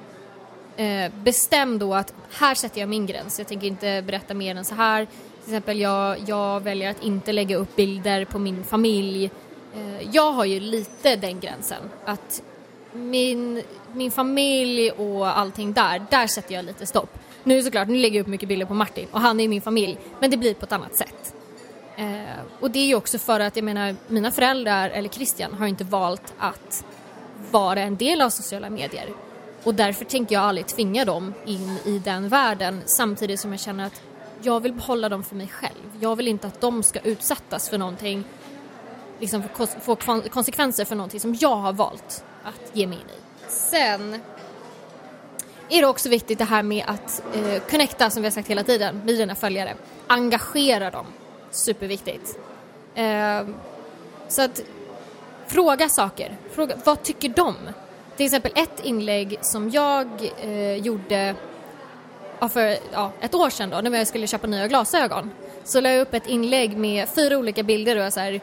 Eh, bestäm då att här sätter jag min gräns. Jag tänker inte berätta mer än så här. Till exempel jag, jag väljer att inte lägga upp bilder på min familj. Eh, jag har ju lite den gränsen. Att min, min familj och allting där, där sätter jag lite stopp. Nu såklart, nu lägger jag upp mycket bilder på Martin och han är min familj. Men det blir på ett annat sätt. Eh, och det är ju också för att jag menar, mina föräldrar eller Christian har inte valt att vara en del av sociala medier. Och därför tänker jag aldrig tvinga dem in i den världen samtidigt som jag känner att jag vill behålla dem för mig själv. Jag vill inte att de ska utsättas för någonting, liksom få konsekvenser för någonting som jag har valt att ge mig in i. Sen är det också viktigt det här med att eh, connecta, som vi har sagt hela tiden, med dina följare. Engagera dem superviktigt. Eh, så att fråga saker. Fråga, vad tycker de? Till exempel ett inlägg som jag eh, gjorde ja, för ja, ett år sedan då, när jag skulle köpa nya glasögon. Så la jag upp ett inlägg med fyra olika bilder och jag så här,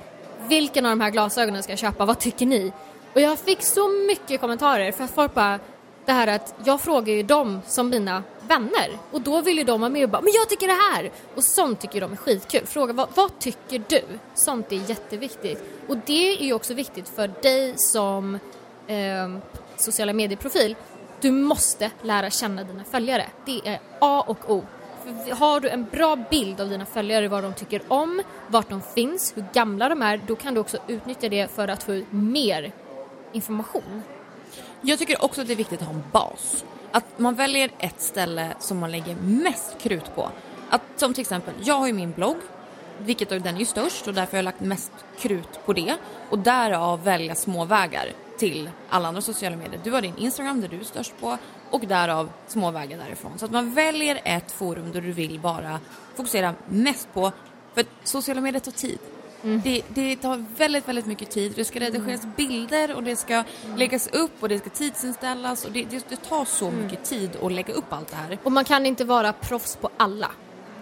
vilken av de här glasögonen ska jag köpa? Vad tycker ni? Och jag fick så mycket kommentarer för att folk bara det här att jag frågar ju dem som mina vänner och då vill ju de vara med och bara men jag tycker det här och sånt tycker de är skitkul. Fråga vad, vad tycker du? Sånt är jätteviktigt och det är ju också viktigt för dig som eh, sociala medieprofil. Du måste lära känna dina följare. Det är A och O. För har du en bra bild av dina följare, vad de tycker om, vart de finns, hur gamla de är, då kan du också utnyttja det för att få ut mer information.
Jag tycker också att det är viktigt att ha en bas. Att man väljer ett ställe som man lägger mest krut på. Att, som till exempel, jag har ju min blogg, vilket den är ju störst och därför har jag lagt mest krut på det. Och därav välja småvägar till alla andra sociala medier. Du har din Instagram där du är störst på och därav småvägar därifrån. Så att man väljer ett forum där du vill bara fokusera mest på, för sociala medier tar tid. Mm. Det, det, tar väldigt, väldigt mycket tid. Det ska redigeras mm. bilder och det ska mm. läggas upp och det ska tidsinställas och det, det, det tar så mm. mycket tid att lägga upp allt det här.
Och man kan inte vara proffs på alla.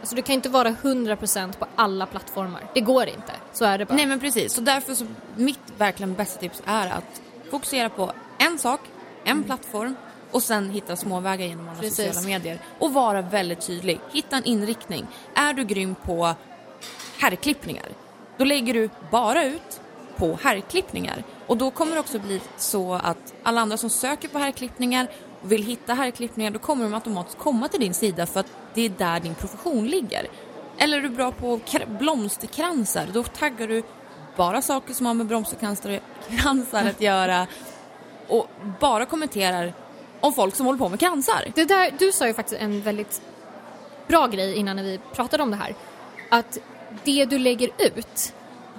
Alltså du kan inte vara 100% på alla plattformar. Det går inte. Så är det bara.
Nej men precis. Så därför så mitt verkligen bästa tips är att fokusera på en sak, en mm. plattform och sen hitta småvägar genom alla precis. sociala medier. Och vara väldigt tydlig. Hitta en inriktning. Är du grym på herrklippningar? Då lägger du bara ut på herrklippningar och då kommer det också bli så att alla andra som söker på herrklippningar och vill hitta herrklippningar då kommer de automatiskt komma till din sida för att det är där din profession ligger. Eller är du bra på blomsterkransar då taggar du bara saker som har med blomsterkransar att göra och bara kommenterar om folk som håller på med kransar.
Det där, du sa ju faktiskt en väldigt bra grej innan när vi pratade om det här. Att det du lägger ut,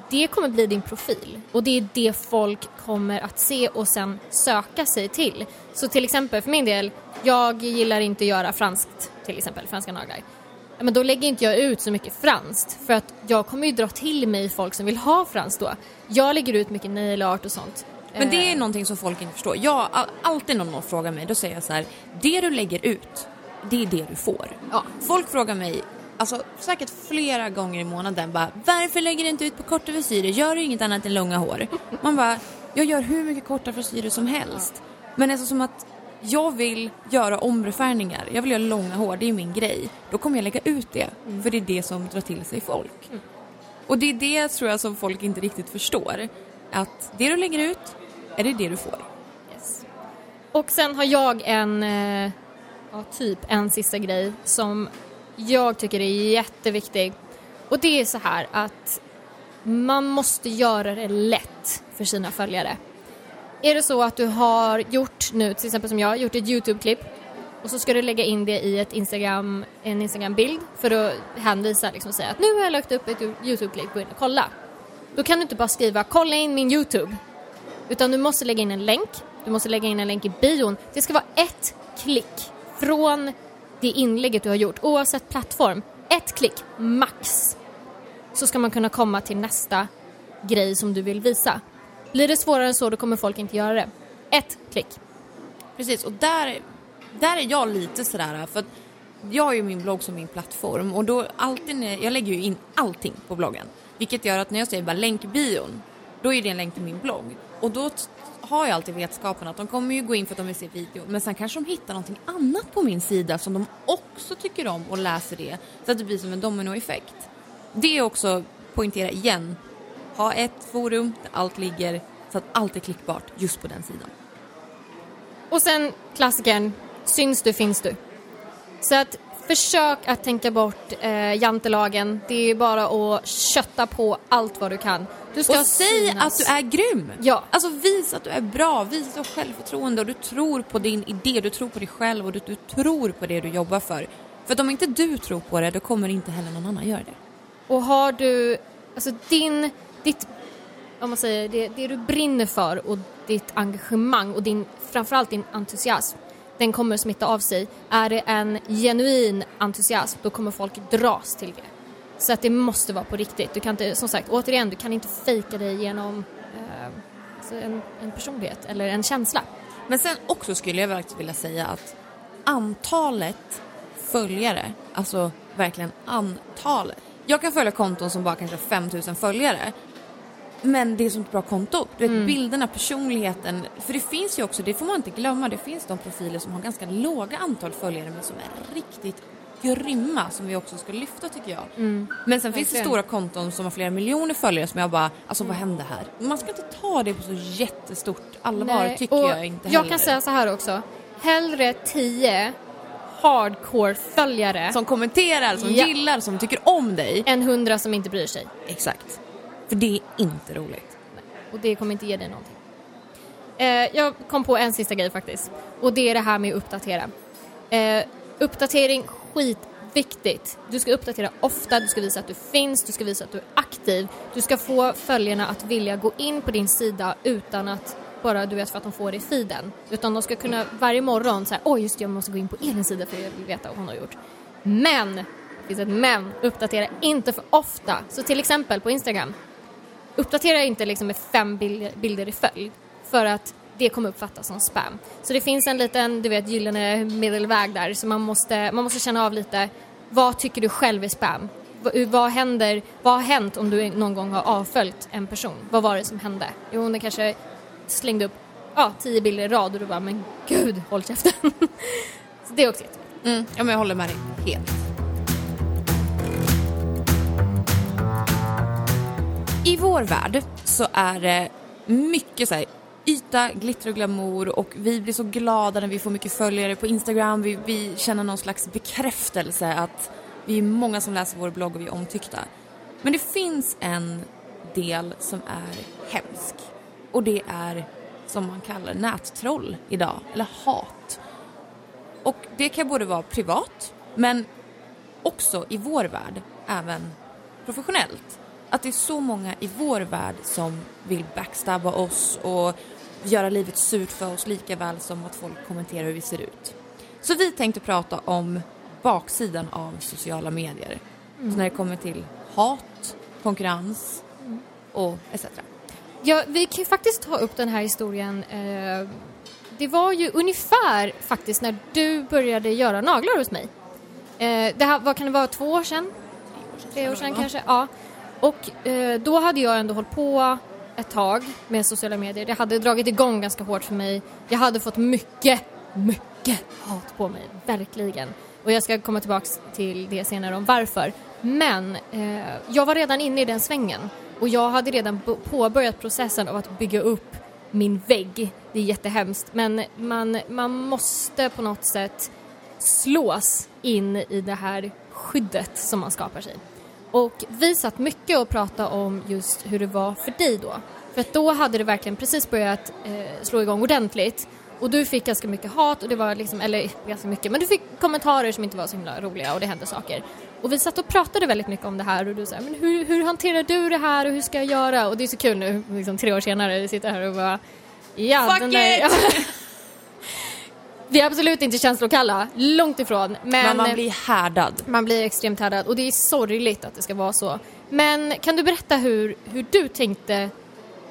det kommer bli din profil och det är det folk kommer att se och sen söka sig till. Så till exempel för min del, jag gillar inte att göra franskt, till exempel franska naglar. Men då lägger inte jag ut så mycket franskt för att jag kommer ju dra till mig folk som vill ha franskt då. Jag lägger ut mycket nail art och sånt.
Men det är eh. någonting som folk inte förstår. Jag, alltid när någon frågar mig, då säger jag så här, det du lägger ut, det är det du får. Ja. Folk frågar mig, alltså säkert flera gånger i månaden bara varför lägger du inte ut på korta frisyrer? Gör du inget annat än långa hår? Man bara, jag gör hur mycket korta frisyrer som helst. Men alltså som att jag vill göra omrefärgningar, jag vill göra långa hår, det är min grej. Då kommer jag lägga ut det, för det är det som drar till sig folk. Och det är det tror jag som folk inte riktigt förstår. Att det du lägger ut, är det det du får. Yes.
Och sen har jag en, eh, ja, typ en sista grej som jag tycker är jätteviktig. Och det är så här att man måste göra det lätt för sina följare. Är det så att du har gjort nu, till exempel som jag, gjort ett YouTube-klipp och så ska du lägga in det i ett Instagram, en Instagram-bild för att hänvisa liksom och säga att nu har jag lagt upp ett YouTube-klipp, gå in och kolla. Då kan du inte bara skriva kolla in min YouTube utan du måste lägga in en länk, du måste lägga in en länk i bion. Det ska vara ett klick från det inlägget du har gjort, oavsett plattform, ett klick max, så ska man kunna komma till nästa grej som du vill visa. Blir det svårare än så, då kommer folk inte göra det. Ett klick.
Precis, och där, där är jag lite sådär, för att jag har ju min blogg som min plattform och då alltid när jag lägger ju in allting på bloggen. Vilket gör att när jag säger bara länk bion, då är det en länk till min blogg. Och då har jag alltid vetskapen att de kommer ju gå in för att de vill se video, men sen kanske de hittar någonting annat på min sida som de också tycker om och läser det, så att det blir som en dominoeffekt. Det är också, poängtera igen, ha ett forum där allt ligger så att allt är klickbart just på den sidan.
Och sen klassikern, syns du finns du. Så att försök att tänka bort eh, jantelagen. Det är bara att kötta på allt vad du kan. Du ska
Och säg
synas.
att du är grym!
Ja.
Alltså visa att du är bra, visa självförtroende och du tror på din idé, du tror på dig själv och du, du tror på det du jobbar för. För att om inte du tror på det, då kommer inte heller någon annan göra det.
Och har du, alltså din, ditt, om man säger det, det du brinner för och ditt engagemang och din, framförallt din entusiasm, den kommer smitta av sig. Är det en genuin entusiasm, då kommer folk dras till det. Så att det måste vara på riktigt. Du kan inte, som sagt, återigen, du kan inte fejka dig genom eh, alltså en, en personlighet eller en känsla.
Men sen också skulle jag verkligen vilja säga att antalet följare, alltså verkligen antalet. Jag kan följa konton som bara kanske har 5000 följare. Men det är som ett bra konto. Du vet bilderna, personligheten. För det finns ju också, det får man inte glömma, det finns de profiler som har ganska låga antal följare men som är riktigt grymma som vi också ska lyfta tycker jag. Men sen finns det stora konton som har flera miljoner följare som jag bara, alltså vad hände här? Man ska inte ta det på så jättestort allvar
Nej,
tycker
och
jag inte
Jag
heller.
kan säga så här också. Hellre 10 hardcore-följare
Som kommenterar, som
Ja.
gillar, som tycker om dig.
än 100 som inte bryr sig.
Exakt. För det är inte roligt.
Och det kommer inte ge dig någonting. Eh, jag kom på en sista grej faktiskt. Och det är det här med att uppdatera. Eh, uppdatering, skitviktigt. Du ska uppdatera ofta, du ska visa att du finns, du ska visa att du är aktiv. Du ska få följarna att vilja gå in på din sida utan att bara du vet för att de får det i feeden. Utan de ska kunna varje morgon säga oj just det, jag måste gå in på Elins sida för jag vill veta vad hon har gjort. Men, det finns ett men, uppdatera inte för ofta. Så till exempel på Instagram, uppdatera inte liksom med fem bilder i följd för att det kommer uppfattas som spam. Så det finns en liten, du vet, gyllene medelväg där så man måste, man måste känna av lite vad tycker du själv är spam? V- vad händer, vad har hänt om du någon gång har avföljt en person? Vad var det som hände? Jo, hon kanske slängde upp ja, tio bilder i rad och du bara men gud, håll käften. så det är också jätteviktigt.
Mm. Ja, men jag håller med dig helt. I vår värld så är det mycket så här, yta, glitter och glamour och vi blir så glada när vi får mycket följare på Instagram. Vi, vi känner någon slags bekräftelse att vi är många som läser vår blogg och vi är omtyckta. Men det finns en del som är hemsk och det är som man kallar nättroll idag, eller hat. Och det kan både vara privat, men också i vår värld, även professionellt. Att det är så många i vår värld som vill backstabba oss och göra livet surt för oss lika väl som att folk kommenterar hur vi ser ut. Så vi tänkte prata om baksidan av sociala medier. Så när det kommer till hat, konkurrens och etc.
Ja, vi kan ju faktiskt ta upp den här historien. Eh, det var ju ungefär faktiskt när du började göra naglar hos mig. Eh, det här, vad kan det vara, två år sedan? Tre år sedan kanske? Ja. Och eh, då hade jag ändå hållit på ett tag med sociala medier. Det hade dragit igång ganska hårt för mig. Jag hade fått mycket, mycket hat på mig, verkligen. Och jag ska komma tillbaks till det senare om varför. Men eh, jag var redan inne i den svängen och jag hade redan påbörjat processen av att bygga upp min vägg. Det är jättehemskt men man, man måste på något sätt slås in i det här skyddet som man skapar sig. Och vi satt mycket och pratade om just hur det var för dig då. För då hade det verkligen precis börjat eh, slå igång ordentligt. Och du fick ganska mycket hat och det var liksom, eller ganska mycket, men du fick kommentarer som inte var så himla roliga och det hände saker. Och vi satt och pratade väldigt mycket om det här och du sa, men hur, hur hanterar du det här och hur ska jag göra? Och det är så kul nu, liksom tre år senare, vi sitter här och bara, ja
Fuck
den där,
it!
Vi är absolut inte känslokalla, långt ifrån. Men,
Men man blir härdad.
man blir extremt härdad och det är sorgligt att det ska vara så. Men kan du berätta hur, hur du tänkte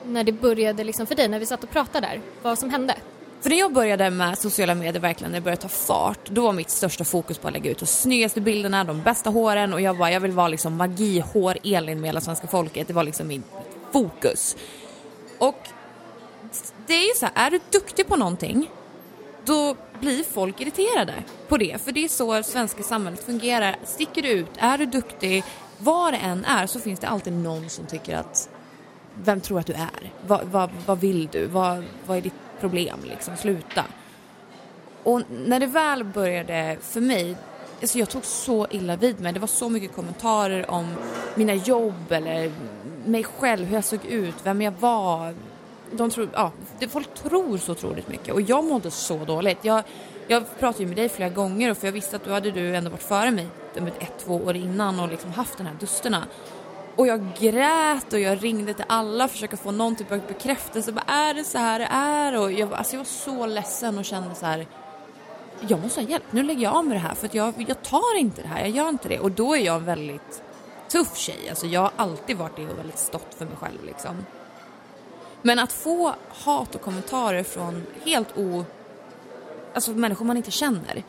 när det började liksom för dig, när vi satt och pratade där, vad som hände?
För när jag började med sociala medier, verkligen när det började ta fart, då var mitt största fokus på att lägga ut de snyggaste bilderna, de bästa håren och jag bara, jag vill vara liksom magihår Elin med hela svenska folket. Det var liksom min fokus. Och det är ju så här, är du duktig på någonting, då blir folk irriterade på det. För det är så svenska samhället fungerar. Sticker du ut, är du duktig, vad det än är så finns det alltid någon som tycker att vem tror att du är? Vad, vad, vad vill du? Vad, vad är ditt problem liksom? Sluta. Och när det väl började för mig, alltså jag tog så illa vid mig. Det var så mycket kommentarer om mina jobb eller mig själv, hur jag såg ut, vem jag var. De tror, ja, det, folk tror så otroligt mycket och jag mådde så dåligt. Jag, jag pratade ju med dig flera gånger och för jag visste att du hade du ändå varit före mig ett, två år innan och liksom haft den här dusterna. Och jag grät och jag ringde till alla för att försöka få någon typ av bekräftelse. Bara, är det så här det är? Och jag, alltså jag var så ledsen och kände så här. Jag måste ha hjälp. Nu lägger jag av med det här för att jag, jag tar inte det här. Jag gör inte det. Och då är jag en väldigt tuff tjej. Alltså jag har alltid varit det och väldigt stått för mig själv liksom. Men att få hat och kommentarer från helt o... Alltså människor man inte känner.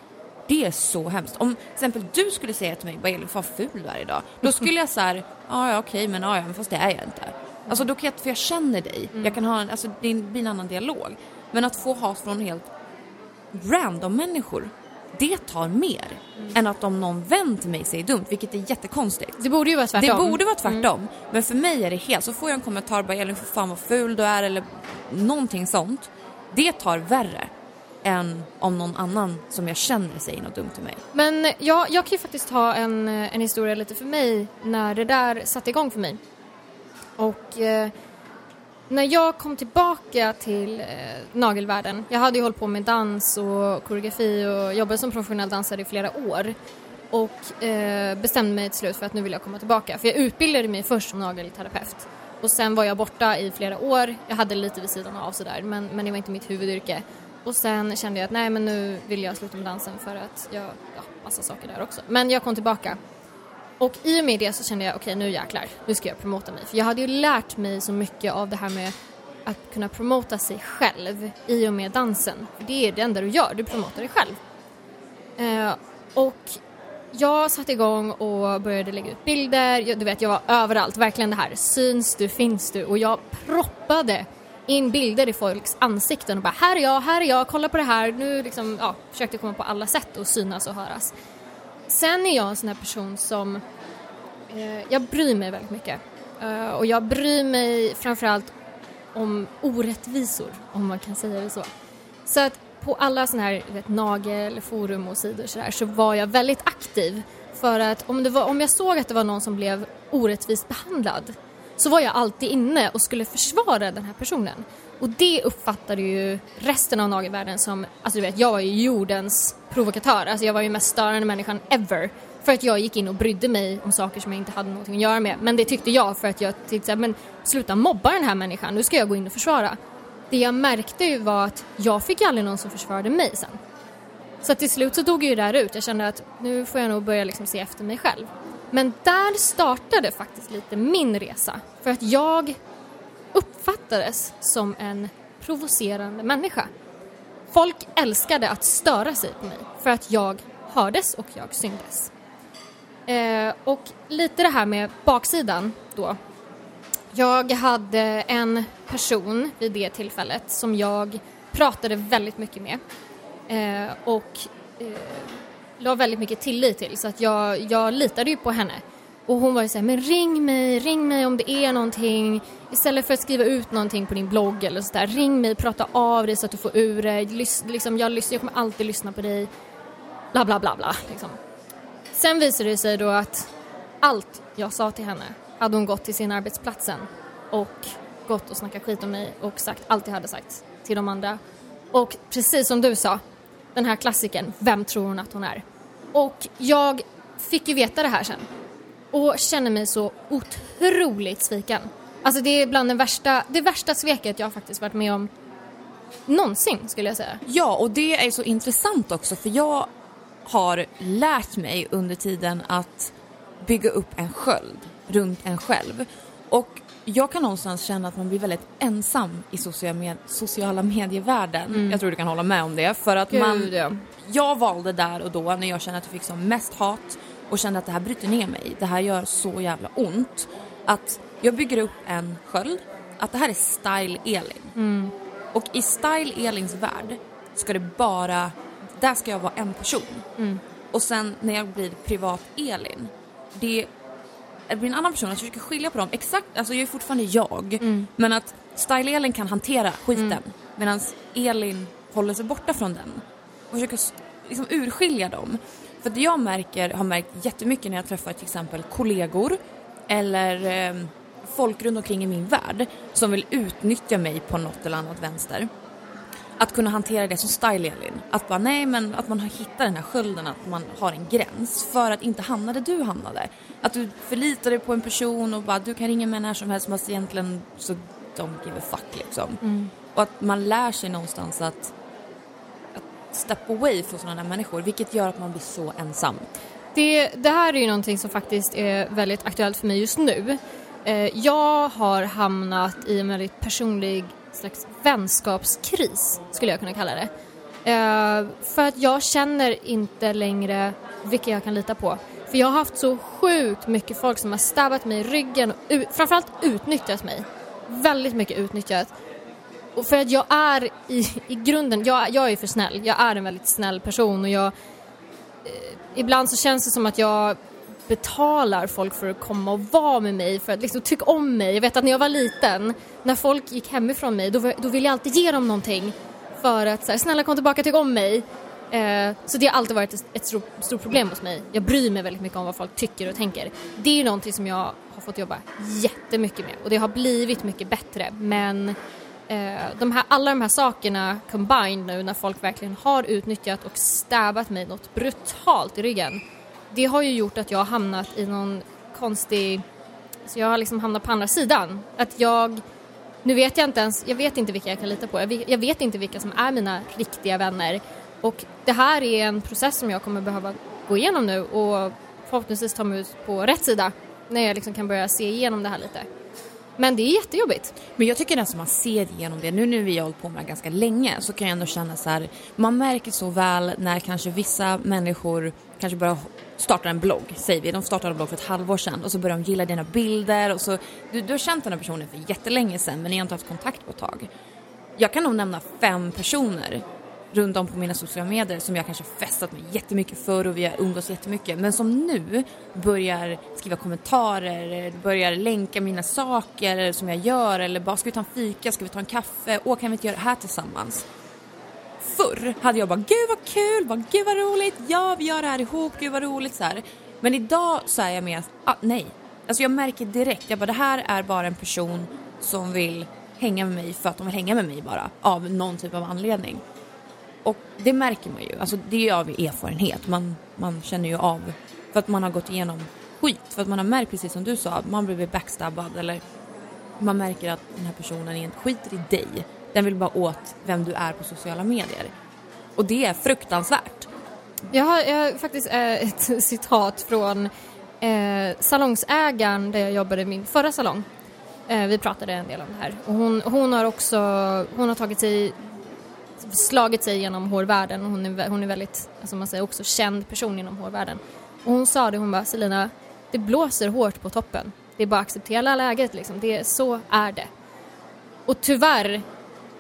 Det är så hemskt. Om till exempel du skulle säga till mig, vad Elin, fan ful du är idag. Då skulle jag såhär, ja ja okej men ja, ja men fast det är jag inte. Alltså då kan jag, för jag känner dig. Mm. Jag kan ha en, alltså det blir en annan dialog. Men att få hat från helt random människor det tar mer mm. än att om någon vän till mig säger dumt, vilket är jättekonstigt.
Det borde ju vara tvärtom.
Det borde vara tvärtom. Mm. Men för mig är det helt, så får jag en kommentar bara Elin för fan vad ful du är eller någonting sånt. Det tar värre än om någon annan som jag känner säger något dumt till mig.
Men ja, jag kan ju faktiskt ha en, en historia lite för mig när det där satte igång för mig. Och eh, när jag kom tillbaka till eh, nagelvärlden, jag hade ju hållit på med dans och koreografi och jobbat som professionell dansare i flera år och eh, bestämde mig till slut för att nu vill jag komma tillbaka. För jag utbildade mig först som nagelterapeut och sen var jag borta i flera år. Jag hade lite vid sidan av sådär men, men det var inte mitt huvudyrke. Och sen kände jag att nej men nu vill jag sluta med dansen för att jag, ja massa saker där också. Men jag kom tillbaka. Och i och med det så kände jag okej okay, nu jäklar, nu ska jag promota mig. För jag hade ju lärt mig så mycket av det här med att kunna promota sig själv i och med dansen. För det är det enda du gör, du promotar dig själv. Eh, och jag satte igång och började lägga ut bilder. Du vet, jag var överallt, verkligen det här. Syns du, finns du? Och jag proppade in bilder i folks ansikten och bara här är jag, här är jag, kolla på det här. Nu liksom, ja, försökte komma på alla sätt att synas och höras. Sen är jag en sån här person som, eh, jag bryr mig väldigt mycket. Eh, och jag bryr mig framförallt om orättvisor, om man kan säga det så. Så att på alla såna här vet, nagel, forum och sidor så, där, så var jag väldigt aktiv för att om, det var, om jag såg att det var någon som blev orättvist behandlad så var jag alltid inne och skulle försvara den här personen. Och det uppfattade ju resten av nagelvärlden som, alltså du vet, jag var ju jordens provokatör, alltså jag var ju mest störande människan ever. För att jag gick in och brydde mig om saker som jag inte hade någonting att göra med. Men det tyckte jag för att jag tyckte men sluta mobba den här människan, nu ska jag gå in och försvara. Det jag märkte ju var att jag fick aldrig någon som försvarade mig sen. Så till slut så dog ju det här ut. Jag kände att nu får jag nog börja liksom se efter mig själv. Men där startade faktiskt lite min resa. För att jag uppfattades som en provocerande människa. Folk älskade att störa sig på mig för att jag hördes och jag syntes. Eh, och lite det här med baksidan då. Jag hade en person vid det tillfället som jag pratade väldigt mycket med. Eh, och eh, la väldigt mycket tillit till så att jag, jag litade ju på henne. Och hon var ju såhär, men ring mig, ring mig om det är någonting. Istället för att skriva ut någonting på din blogg eller sådär, ring mig, prata av dig så att du får ur det. Lys, liksom, jag, jag kommer alltid lyssna på dig. Bla, bla, bla, bla. Liksom. Sen visade det sig då att allt jag sa till henne hade hon gått till sin arbetsplats sen och gått och snackat skit om mig och sagt allt jag hade sagt till de andra. Och precis som du sa, den här klassiken, vem tror hon att hon är? Och jag fick ju veta det här sen och känner mig så otroligt sviken. Alltså det är bland det värsta, det värsta sveket jag faktiskt varit med om någonsin skulle jag säga.
Ja, och det är så intressant också för jag har lärt mig under tiden att bygga upp en sköld runt en själv. Och jag kan någonstans känna att man blir väldigt ensam i sociala, med sociala medievärlden. Jag tror du kan hålla med om det. För att man,
Gud, ja.
jag valde där och då när jag kände att jag fick som mest hat och kände att det här bryter ner mig. Det här gör så jävla ont. Att jag bygger upp en sköld. Att det här är style Elin. Och i style Elins värld ska det bara, där ska jag vara en person. Och sen när jag blir privat Elin, det det blir en annan person, att jag försöker skilja på dem. Exakt, alltså jag är fortfarande jag. Men att Style-Elin kan hantera skiten medan Elin håller sig borta från den. Och försöker liksom urskilja dem. För det jag märker, har märkt jättemycket när jag träffar till exempel kollegor eller eh, folk runt omkring i min värld som vill utnyttja mig på något eller annat vänster. Att kunna hantera det som style-Elin. Att bara, nej men att man har hittat den här skölden, att man har en gräns för att inte hamna där du hamnade. Att du förlitar dig på en person och bara, du kan ringa mig när som helst, fast egentligen så don't give a fuck liksom. Och att man lär sig någonstans att step away från sådana där människor, vilket gör att man blir så ensam.
Det, det här är ju någonting som faktiskt är väldigt aktuellt för mig just nu. Eh, jag har hamnat i en väldigt personlig slags vänskapskris, skulle jag kunna kalla det. Eh, för att jag känner inte längre vilka jag kan lita på. För jag har haft så sjukt mycket folk som har stabbat mig i ryggen och framförallt utnyttjat mig. Väldigt mycket utnyttjat. Och för att jag är i, i grunden, jag, jag är för snäll. Jag är en väldigt snäll person och jag eh, ibland så känns det som att jag betalar folk för att komma och vara med mig, för att liksom tycka om mig. Jag vet att när jag var liten, när folk gick hemifrån mig, då, då ville jag alltid ge dem någonting för att så här, snälla kom tillbaka, tyck om mig. Eh, så det har alltid varit ett, ett stort, stort problem hos mig. Jag bryr mig väldigt mycket om vad folk tycker och tänker. Det är ju någonting som jag har fått jobba jättemycket med och det har blivit mycket bättre. Men Eh, de här, alla de här sakerna combined nu när folk verkligen har utnyttjat och stäbat mig något brutalt i ryggen. Det har ju gjort att jag har hamnat i någon konstig, så jag har liksom hamnat på andra sidan. Att jag, nu vet jag inte ens, jag vet inte vilka jag kan lita på. Jag vet, jag vet inte vilka som är mina riktiga vänner. Och det här är en process som jag kommer behöva gå igenom nu och förhoppningsvis ta mig ut på rätt sida när jag liksom kan börja se igenom det här lite. Men det är jättejobbigt.
Men jag tycker nästan man ser igenom det. Nu när vi har hållit på med det här ganska länge så kan jag ändå känna så här, man märker så väl när kanske vissa människor kanske börjar starta en blogg, säger vi. De startade en blogg för ett halvår sedan och så börjar de gilla dina bilder och så, du, du har känt den här personen för jättelänge sedan men ni har inte haft kontakt på ett tag. Jag kan nog nämna fem personer runt om på mina sociala medier som jag kanske festat med jättemycket förr och vi har umgås jättemycket men som nu börjar skriva kommentarer, börjar länka mina saker som jag gör eller bara ska vi ta en fika, ska vi ta en kaffe, åh kan vi inte göra det här tillsammans? Förr hade jag bara gud vad kul, vad, gud vad roligt, ja vi gör det här ihop, gud vad roligt så här. Men idag så är jag mer, ah, nej. Alltså jag märker direkt, jag bara det här är bara en person som vill hänga med mig för att de vill hänga med mig bara av någon typ av anledning. Och det märker man ju, alltså det är ju av erfarenhet. Man, man känner ju av, för att man har gått igenom skit. För att man har märkt, precis som du sa, att man blir backstabbad eller man märker att den här personen inte skiter i dig. Den vill bara åt vem du är på sociala medier. Och det är fruktansvärt.
Jag har, jag har faktiskt eh, ett citat från eh, salongsägaren där jag jobbade i min förra salong. Eh, vi pratade en del om det här. Och hon, hon har också hon har tagit sig, slagit sig genom hårvärlden och hon är, hon är väldigt, alltså man säger också känd person inom hårvärlden. Och hon sa det, hon bara Selina, det blåser hårt på toppen. Det är bara att acceptera läget liksom. Det, så är det. Och tyvärr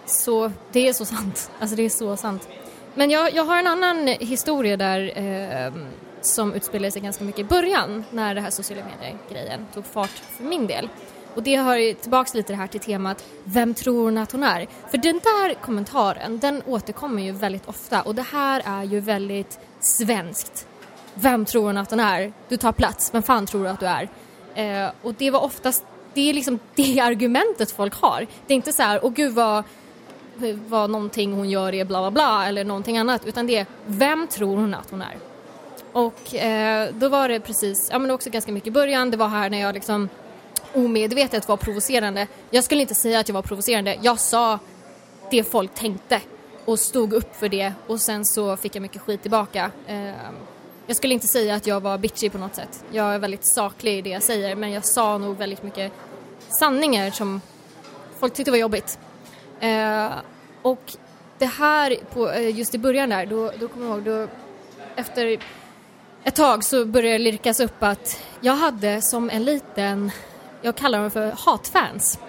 så, det är så sant. Alltså det är så sant. Men jag, jag har en annan historia där eh, som utspelade sig ganska mycket i början när det här sociala medier-grejen tog fart för min del. Och det hör ju tillbaks lite det här till temat Vem tror hon att hon är? För den där kommentaren, den återkommer ju väldigt ofta och det här är ju väldigt svenskt. Vem tror hon att hon är? Du tar plats, vem fan tror du att du är? Eh, och det var oftast, det är liksom det argumentet folk har. Det är inte så här, åh gud vad vad någonting hon gör är bla bla bla eller någonting annat utan det är vem tror hon att hon är? Och eh, då var det precis, ja men också ganska mycket i början, det var här när jag liksom omedvetet var provocerande. Jag skulle inte säga att jag var provocerande, jag sa det folk tänkte och stod upp för det och sen så fick jag mycket skit tillbaka. Ehm, jag skulle inte säga att jag var bitchy på något sätt. Jag är väldigt saklig i det jag säger men jag sa nog väldigt mycket sanningar som folk tyckte var jobbigt. Ehm, och det här, på, eh, just i början där, då, då kommer jag ihåg, då, efter ett tag så började det lirkas upp att jag hade som en liten, jag kallar dem för hatfans.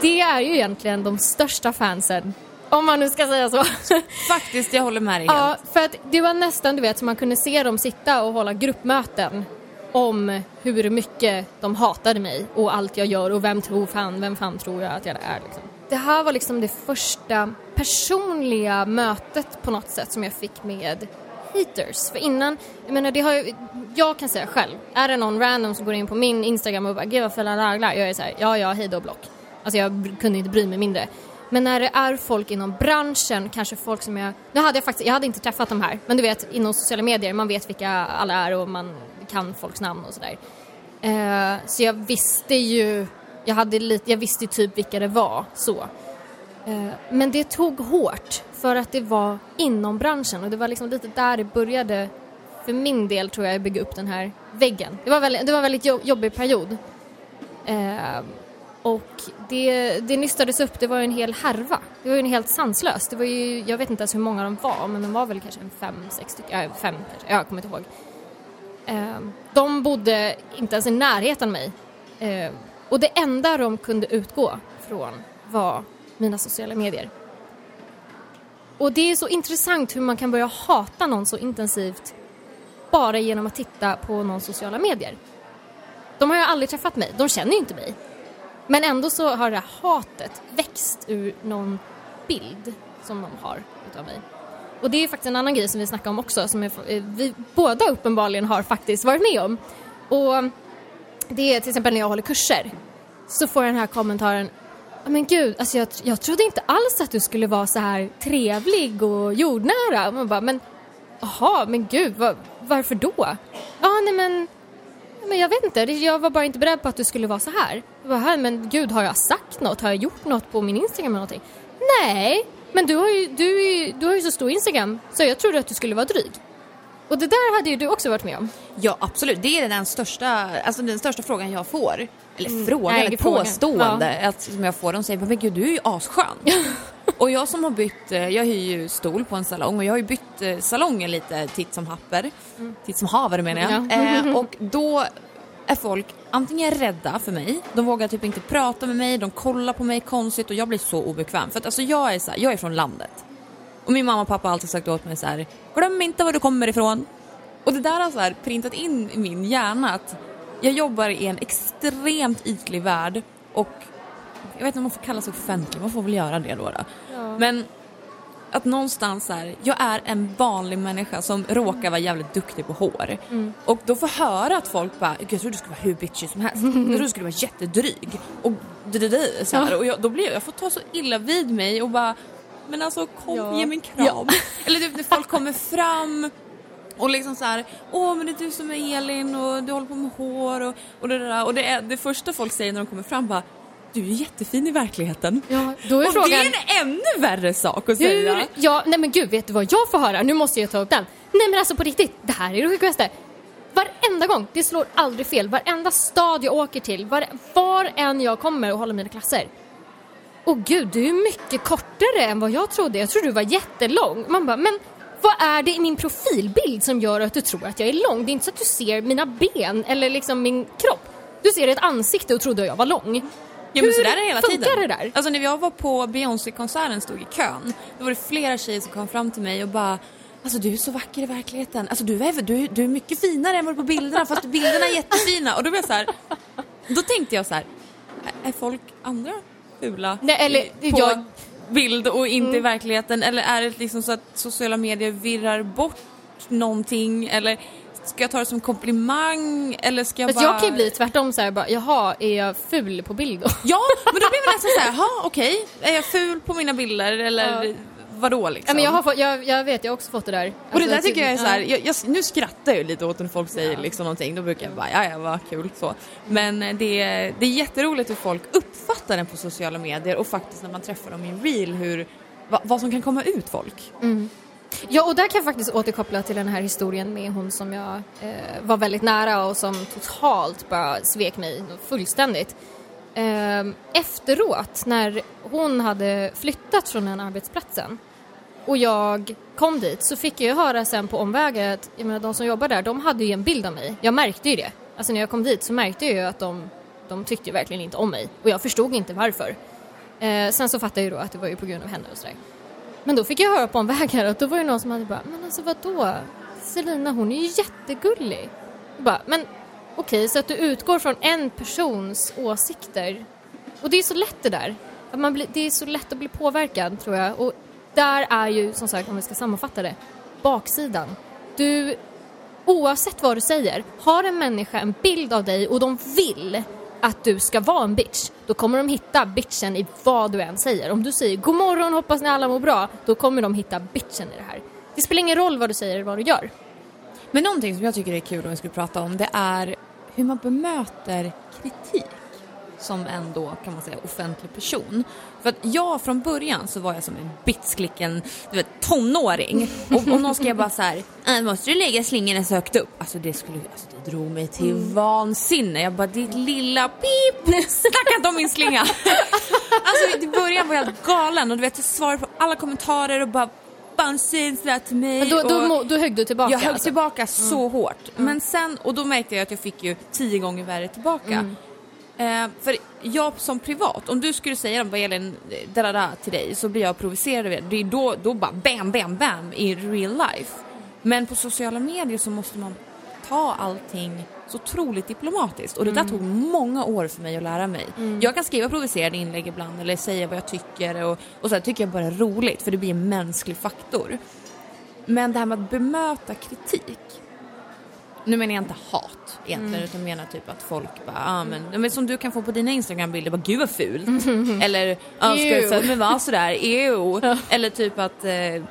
Det är ju egentligen de största fansen, om man nu ska säga så.
Faktiskt, jag håller med dig.
Ja, för att det var nästan, du vet, så man kunde se dem sitta och hålla gruppmöten om hur mycket de hatade mig och allt jag gör och vem tror fan, vem fan tror jag att jag är liksom. Det här var liksom det första personliga mötet på något sätt som jag fick med haters. För innan, jag menar det har ju, jag kan säga själv, är det någon random som går in på min Instagram och bara gud vad fula naglar, jag är såhär, ja ja, hej då block. Alltså jag kunde inte bry mig mindre. Men när det är folk inom branschen, kanske folk som jag... Nu hade jag faktiskt, jag hade inte träffat de här, men du vet inom sociala medier, man vet vilka alla är och man kan folks namn och sådär. Eh, så jag visste ju, jag, hade lite, jag visste typ vilka det var så. Eh, men det tog hårt för att det var inom branschen och det var liksom lite där det började för min del tror jag bygga upp den här väggen. Det var, väldigt, det var en väldigt jobbig period. Eh, och det, det nystades upp, det var ju en hel härva. Det var ju en helt sanslöst. Det var ju, jag vet inte ens hur många de var, men de var väl kanske en fem, sex stycken, äh, fem kanske, jag kommer inte ihåg. Eh, de bodde inte ens i närheten av mig. Eh, och det enda de kunde utgå från var mina sociala medier. Och det är så intressant hur man kan börja hata någon så intensivt bara genom att titta på någons sociala medier. De har ju aldrig träffat mig, de känner ju inte mig. Men ändå så har det här hatet växt ur någon bild som de har utav mig. Och det är faktiskt en annan grej som vi snackar om också som eh, vi båda uppenbarligen har faktiskt varit med om. Och det är till exempel när jag håller kurser så får jag den här kommentaren men gud, alltså jag, jag trodde inte alls att du skulle vara så här trevlig och jordnära. Och man bara, men jaha, men gud, var, varför då? Ja, nej men, men jag vet inte, jag var bara inte beredd på att du skulle vara så här. Jag bara, men gud, har jag sagt något? Har jag gjort något på min Instagram eller någonting? Nej, men du har ju, du, du har ju så stor Instagram så jag trodde att du skulle vara dryg. Och det där hade ju du också varit med om.
Ja, absolut. Det är den största, alltså den största frågan jag får. Eller mm. frågan, Nej, ett påstående ja. att, som jag får. De säger men gud du är ju asskön. och jag som har bytt, eh, jag hyr ju stol på en salong och jag har ju bytt eh, salonger lite titt som happer. Mm. Titt som haver menar jag. Ja. Eh, och då är folk antingen rädda för mig, de vågar typ inte prata med mig, de kollar på mig konstigt och jag blir så obekväm. För att alltså jag är så här, jag är från landet. Och min mamma och pappa har alltid sagt åt mig så här, glöm inte var du kommer ifrån. Och det där har så här printat in i min hjärna att jag jobbar i en extremt ytlig värld och jag vet inte om man får kalla sig offentlig, man får väl göra det då. då. Ja. Men att någonstans här, jag är en vanlig människa som råkar vara jävligt duktig på hår. Mm. Och då får höra att folk bara, jag trodde du skulle vara hur bitchy som helst. Jag trodde du skulle vara jättedryg. Och, så här, och jag, då blir jag, jag får ta så illa vid mig och bara, men alltså kom, ja. ge mig en kram. Ja. Eller typ när folk kommer fram och liksom så här, åh men det är du som är Elin och du håller på med hår och, och det där. Och det, är, det första folk säger när de kommer fram bara, du är jättefin i verkligheten.
Ja, då är
och
frågan...
det är en ännu värre sak att säga. Hur,
ja, nej men gud, vet du vad jag får höra? Nu måste jag ta upp den. Nej men alltså på riktigt, det här är det sjukaste. Varenda gång, det slår aldrig fel. Varenda stad jag åker till, var, var än jag kommer och håller mina klasser. Åh gud, du är mycket kortare än vad jag trodde. Jag trodde du var jättelång. Man bara, men vad är det i min profilbild som gör att du tror att jag är lång? Det är inte så att du ser mina ben eller liksom min kropp. Du ser ett ansikte och trodde jag var lång.
Ja, men så där är hela
funkar
tiden.
det där?
Alltså när jag var på Beyoncé-konserten stod i kön, då var det flera tjejer som kom fram till mig och bara Alltså du är så vacker i verkligheten. Alltså du är, du, du är mycket finare än vad du är på bilderna fast bilderna är jättefina. Och då blev jag så här, då tänkte jag så här, är folk andra fula
Nej, eller,
på
jag...
bild och inte mm. i verkligheten? Eller är det liksom så att sociala medier virrar bort någonting? Eller Ska jag ta det som komplimang eller ska jag
Fast
bara...
jag kan ju bli tvärtom såhär bara, jaha, är jag ful på bild då?
Ja, men då blir man nästan såhär, jaha okej, okay. är jag ful på mina bilder eller ja. Vadå liksom?
Ja, men jag, har fått, jag, jag vet, jag har också fått det där.
Och alltså, det där tycker jag är såhär, jag, jag, nu skrattar jag lite åt när folk säger ja. liksom någonting, då brukar jag bara, ja ja vad kul så. Men det, det är jätteroligt hur folk uppfattar den på sociala medier och faktiskt när man träffar dem i en reel hur, vad, vad som kan komma ut folk.
Mm. Ja, och där kan jag faktiskt återkoppla till den här historien med hon som jag eh, var väldigt nära och som totalt bara svek mig fullständigt. eh, efteråt när hon hade flyttat från den arbetsplatsen och jag kom dit så fick jag höra sen på omvägar att jag menar, de som jobbar där, de hade ju en bild av mig. Jag märkte ju det. Alltså när jag kom dit så märkte jag ju att de, de tyckte ju verkligen inte om mig och jag förstod inte varför. Eh, sen så fattade jag ju då att det var ju på grund av henne och sådär. Men då fick jag höra på omvägar att då var det någon som hade bara, men alltså vadå? Selina hon är ju jättegullig. Jag bara, men okej, okay, så att du utgår från en persons åsikter. Och det är så lätt det där. Att man blir, det är så lätt att bli påverkad tror jag. Och där är ju som sagt, om vi ska sammanfatta det, baksidan. Du, oavsett vad du säger, har en människa en bild av dig och de vill att du ska vara en bitch, då kommer de hitta bitchen i vad du än säger. Om du säger god morgon, hoppas ni alla mår bra, då kommer de hitta bitchen i det här. Det spelar ingen roll vad du säger eller vad du gör.
Men någonting som jag tycker är kul om vi skulle prata om, det är hur man bemöter kritik som en då kan man säga offentlig person. För att jag från början så var jag som en bitsklicken du vet, tonåring och om någon skrev bara så här, äh, måste du lägga slingorna så högt upp? Alltså det skulle, alltså det drog mig till mm. vansinne. Jag bara, ditt lilla pip, snacka inte om min slinga. alltså i början var jag galen och du vet jag svarade på alla kommentarer och bara pappan till mig.
Men då, då, då högg du tillbaka?
Jag högg alltså. tillbaka så mm. hårt. Mm. Men sen, och då märkte jag att jag fick ju tio gånger värre tillbaka. Mm. Eh, för jag som privat, om du skulle säga vad gäller en da till dig så blir jag provocerad av det. Det är då, då bara bam, bam, bam i real life. Men på sociala medier så måste man ta allting så otroligt diplomatiskt och det där mm. tog många år för mig att lära mig. Mm. Jag kan skriva provocerande inlägg ibland eller säga vad jag tycker och, och så tycker jag bara är roligt för det blir en mänsklig faktor. Men det här med att bemöta kritik nu menar jag inte hat egentligen mm. utan menar typ att folk bara, ah, men, men som du kan få på dina instagrambilder, bara gud vad fult. Mm. Eller, ah, ska du men vara sådär, ew. Eller typ att eh,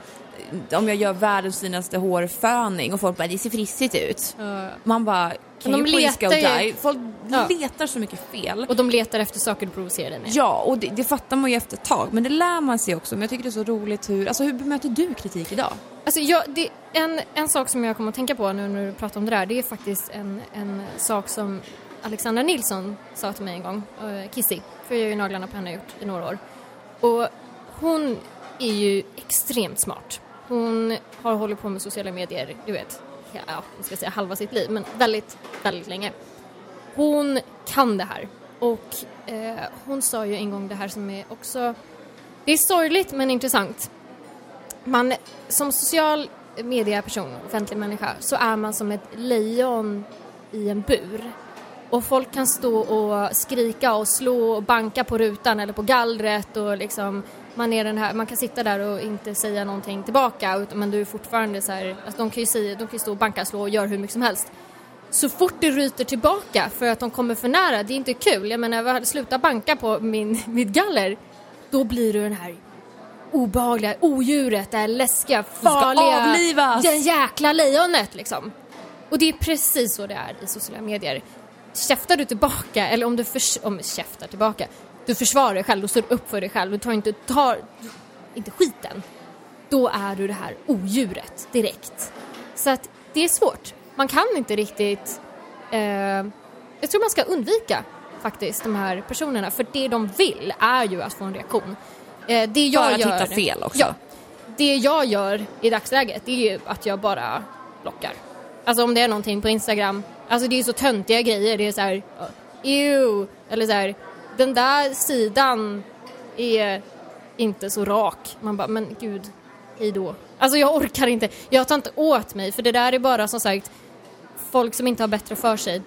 om jag gör världens finaste hårföning och folk bara det ser frissigt ut. Uh. Man bara kan de letar ju... Folk ja. letar så mycket fel.
Och de letar efter saker du provocerar dig med.
Ja, och det, det, fattar man ju efter ett tag. Men det lär man sig också. Men jag tycker det är så roligt hur, alltså hur bemöter du kritik idag?
Alltså jag, det, en, en sak som jag kommer att tänka på nu när du pratar om det där, det är faktiskt en, en sak som Alexandra Nilsson sa till mig en gång, uh, Kissy, för jag har ju naglarna på henne gjort i några år. Och hon är ju extremt smart. Hon har hållit på med sociala medier, du vet, ja, jag ska säga halva sitt liv, men väldigt, väldigt länge. Hon kan det här och eh, hon sa ju en gång det här som är också, det är sorgligt men intressant. Man, som social medieperson, offentlig människa, så är man som ett lejon i en bur. Och folk kan stå och skrika och slå och banka på rutan eller på gallret och liksom man, är den här, man kan sitta där och inte säga någonting tillbaka men du är fortfarande så här, alltså de kan ju säga, de kan ju stå och banka, slå och göra hur mycket som helst. Så fort det ryter tillbaka för att de kommer för nära, det är inte kul. Jag menar, jag slutar banka på min, mitt galler, då blir du den här obehagliga odjuret, det här läskiga, farliga,
avlivas.
den jäkla lejonet liksom. Och det är precis så det är i sociala medier. Käftar du tillbaka, eller om du förs om käftar tillbaka, du försvarar dig själv, du står upp för dig själv, du tar inte, tar inte skiten. Då är du det här odjuret direkt. Så att det är svårt. Man kan inte riktigt... Eh, jag tror man ska undvika faktiskt de här personerna för det de vill är ju att få en reaktion.
Eh, det jag För att gör, hitta fel också?
Ja. Det jag gör i dagsläget det är ju att jag bara blockar. Alltså om det är någonting på Instagram, alltså det är så töntiga grejer, det är så här, ew, eller så här, den där sidan är inte så rak. Man bara, men gud, hej då. Alltså jag orkar inte, jag tar inte åt mig för det där är bara som sagt folk som inte har bättre för sig.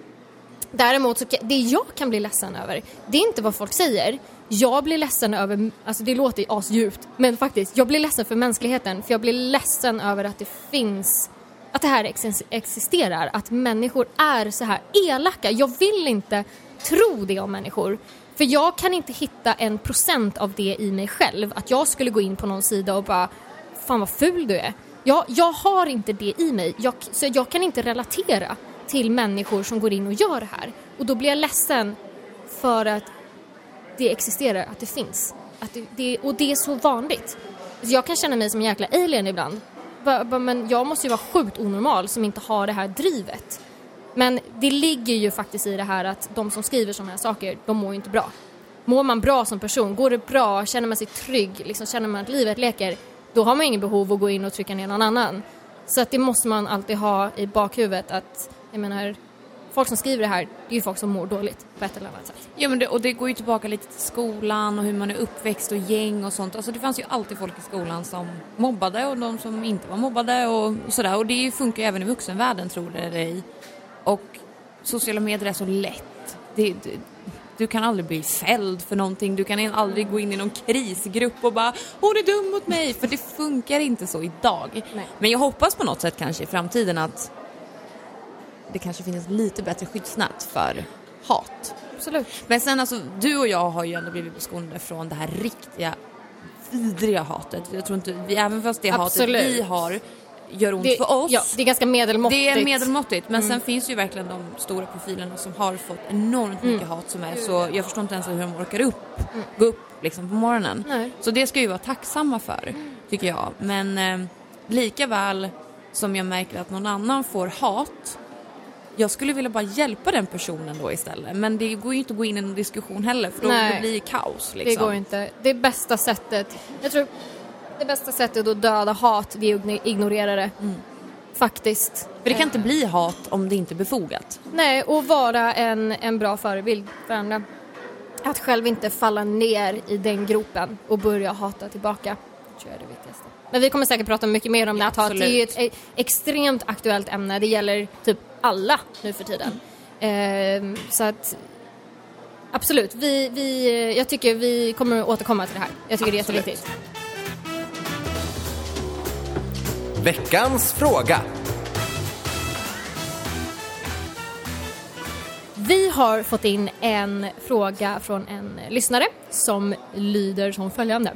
Däremot, så, det jag kan bli ledsen över, det är inte vad folk säger. Jag blir ledsen över, alltså det låter asdjupt, men faktiskt, jag blir ledsen för mänskligheten. För jag blir ledsen över att det finns, att det här existerar, att människor är så här elaka. Jag vill inte tro det om människor. För jag kan inte hitta en procent av det i mig själv. Att jag skulle gå in på någon sida och bara, fan vad ful du är. Jag, jag har inte det i mig, jag, så jag kan inte relatera till människor som går in och gör det här. Och då blir jag ledsen för att det existerar, att det finns. Att det, det, och det är så vanligt. Så jag kan känna mig som en jäkla alien ibland. Men jag måste ju vara sjukt onormal som inte har det här drivet. Men det ligger ju faktiskt i det här att de som skriver sådana här saker, de mår ju inte bra. mår man bra som person, går det bra, känner man sig trygg, liksom, känner man att livet leker, då har man ingen behov att gå in och trycka ner någon annan. Så att det måste man alltid ha i bakhuvudet att, jag menar, folk som skriver det här, det är ju folk som mår dåligt på ett eller annat sätt.
Ja men det, och det går ju tillbaka lite till skolan och hur man är uppväxt och gäng och sånt. Alltså det fanns ju alltid folk i skolan som mobbade och de som inte var mobbade och, och sådär. Och det funkar ju även i vuxenvärlden tror det eller ej. Och sociala medier är så lätt. Det, det, du kan aldrig bli fälld för någonting, du kan aldrig gå in i någon krisgrupp och bara hon är dum mot mig, för det funkar inte så idag.
Nej.
Men jag hoppas på något sätt kanske i framtiden att det kanske finns lite bättre skyddsnät för hat.
Absolut.
Men sen alltså, du och jag har ju ändå blivit beskonade från det här riktiga vidriga hatet. Jag tror inte, vi, även fast det
Absolut.
hatet vi har gör ont
Det,
för oss.
ja, det är ganska medelmåttigt.
Det är medelmåttigt men sen finns ju verkligen de stora profilerna som har fått enormt mycket hat som är så, jag förstår inte ens hur de orkar upp, gå upp liksom på morgonen.
Nej.
Så det ska vi vara tacksamma för, tycker jag. Men eh, lika väl som jag märker att någon annan får hat jag skulle vilja bara hjälpa den personen då istället. Men det går ju inte att gå in i någon diskussion heller för då,
Nej.
då blir det kaos. Liksom.
Det går inte. Det bästa sättet, jag tror det bästa sättet att döda hat, det är att ignorera det. Faktiskt.
För det kan inte bli hat om det inte är befogat.
Nej, och vara en, en bra förebild för andra. Att själv inte falla ner i den gropen och börja hata tillbaka. Det tror jag är det viktigaste. Men vi kommer säkert prata mycket mer om
Ja,
näthat. Det är ju ett e- extremt aktuellt ämne. Det gäller typ alla nu för tiden. Ehm, så att absolut, vi, vi, jag tycker vi kommer att återkomma till det här. Jag tycker
Absolut.
det är jätteviktigt.
Veckans fråga.
Vi har fått in en fråga från en lyssnare som lyder som följande.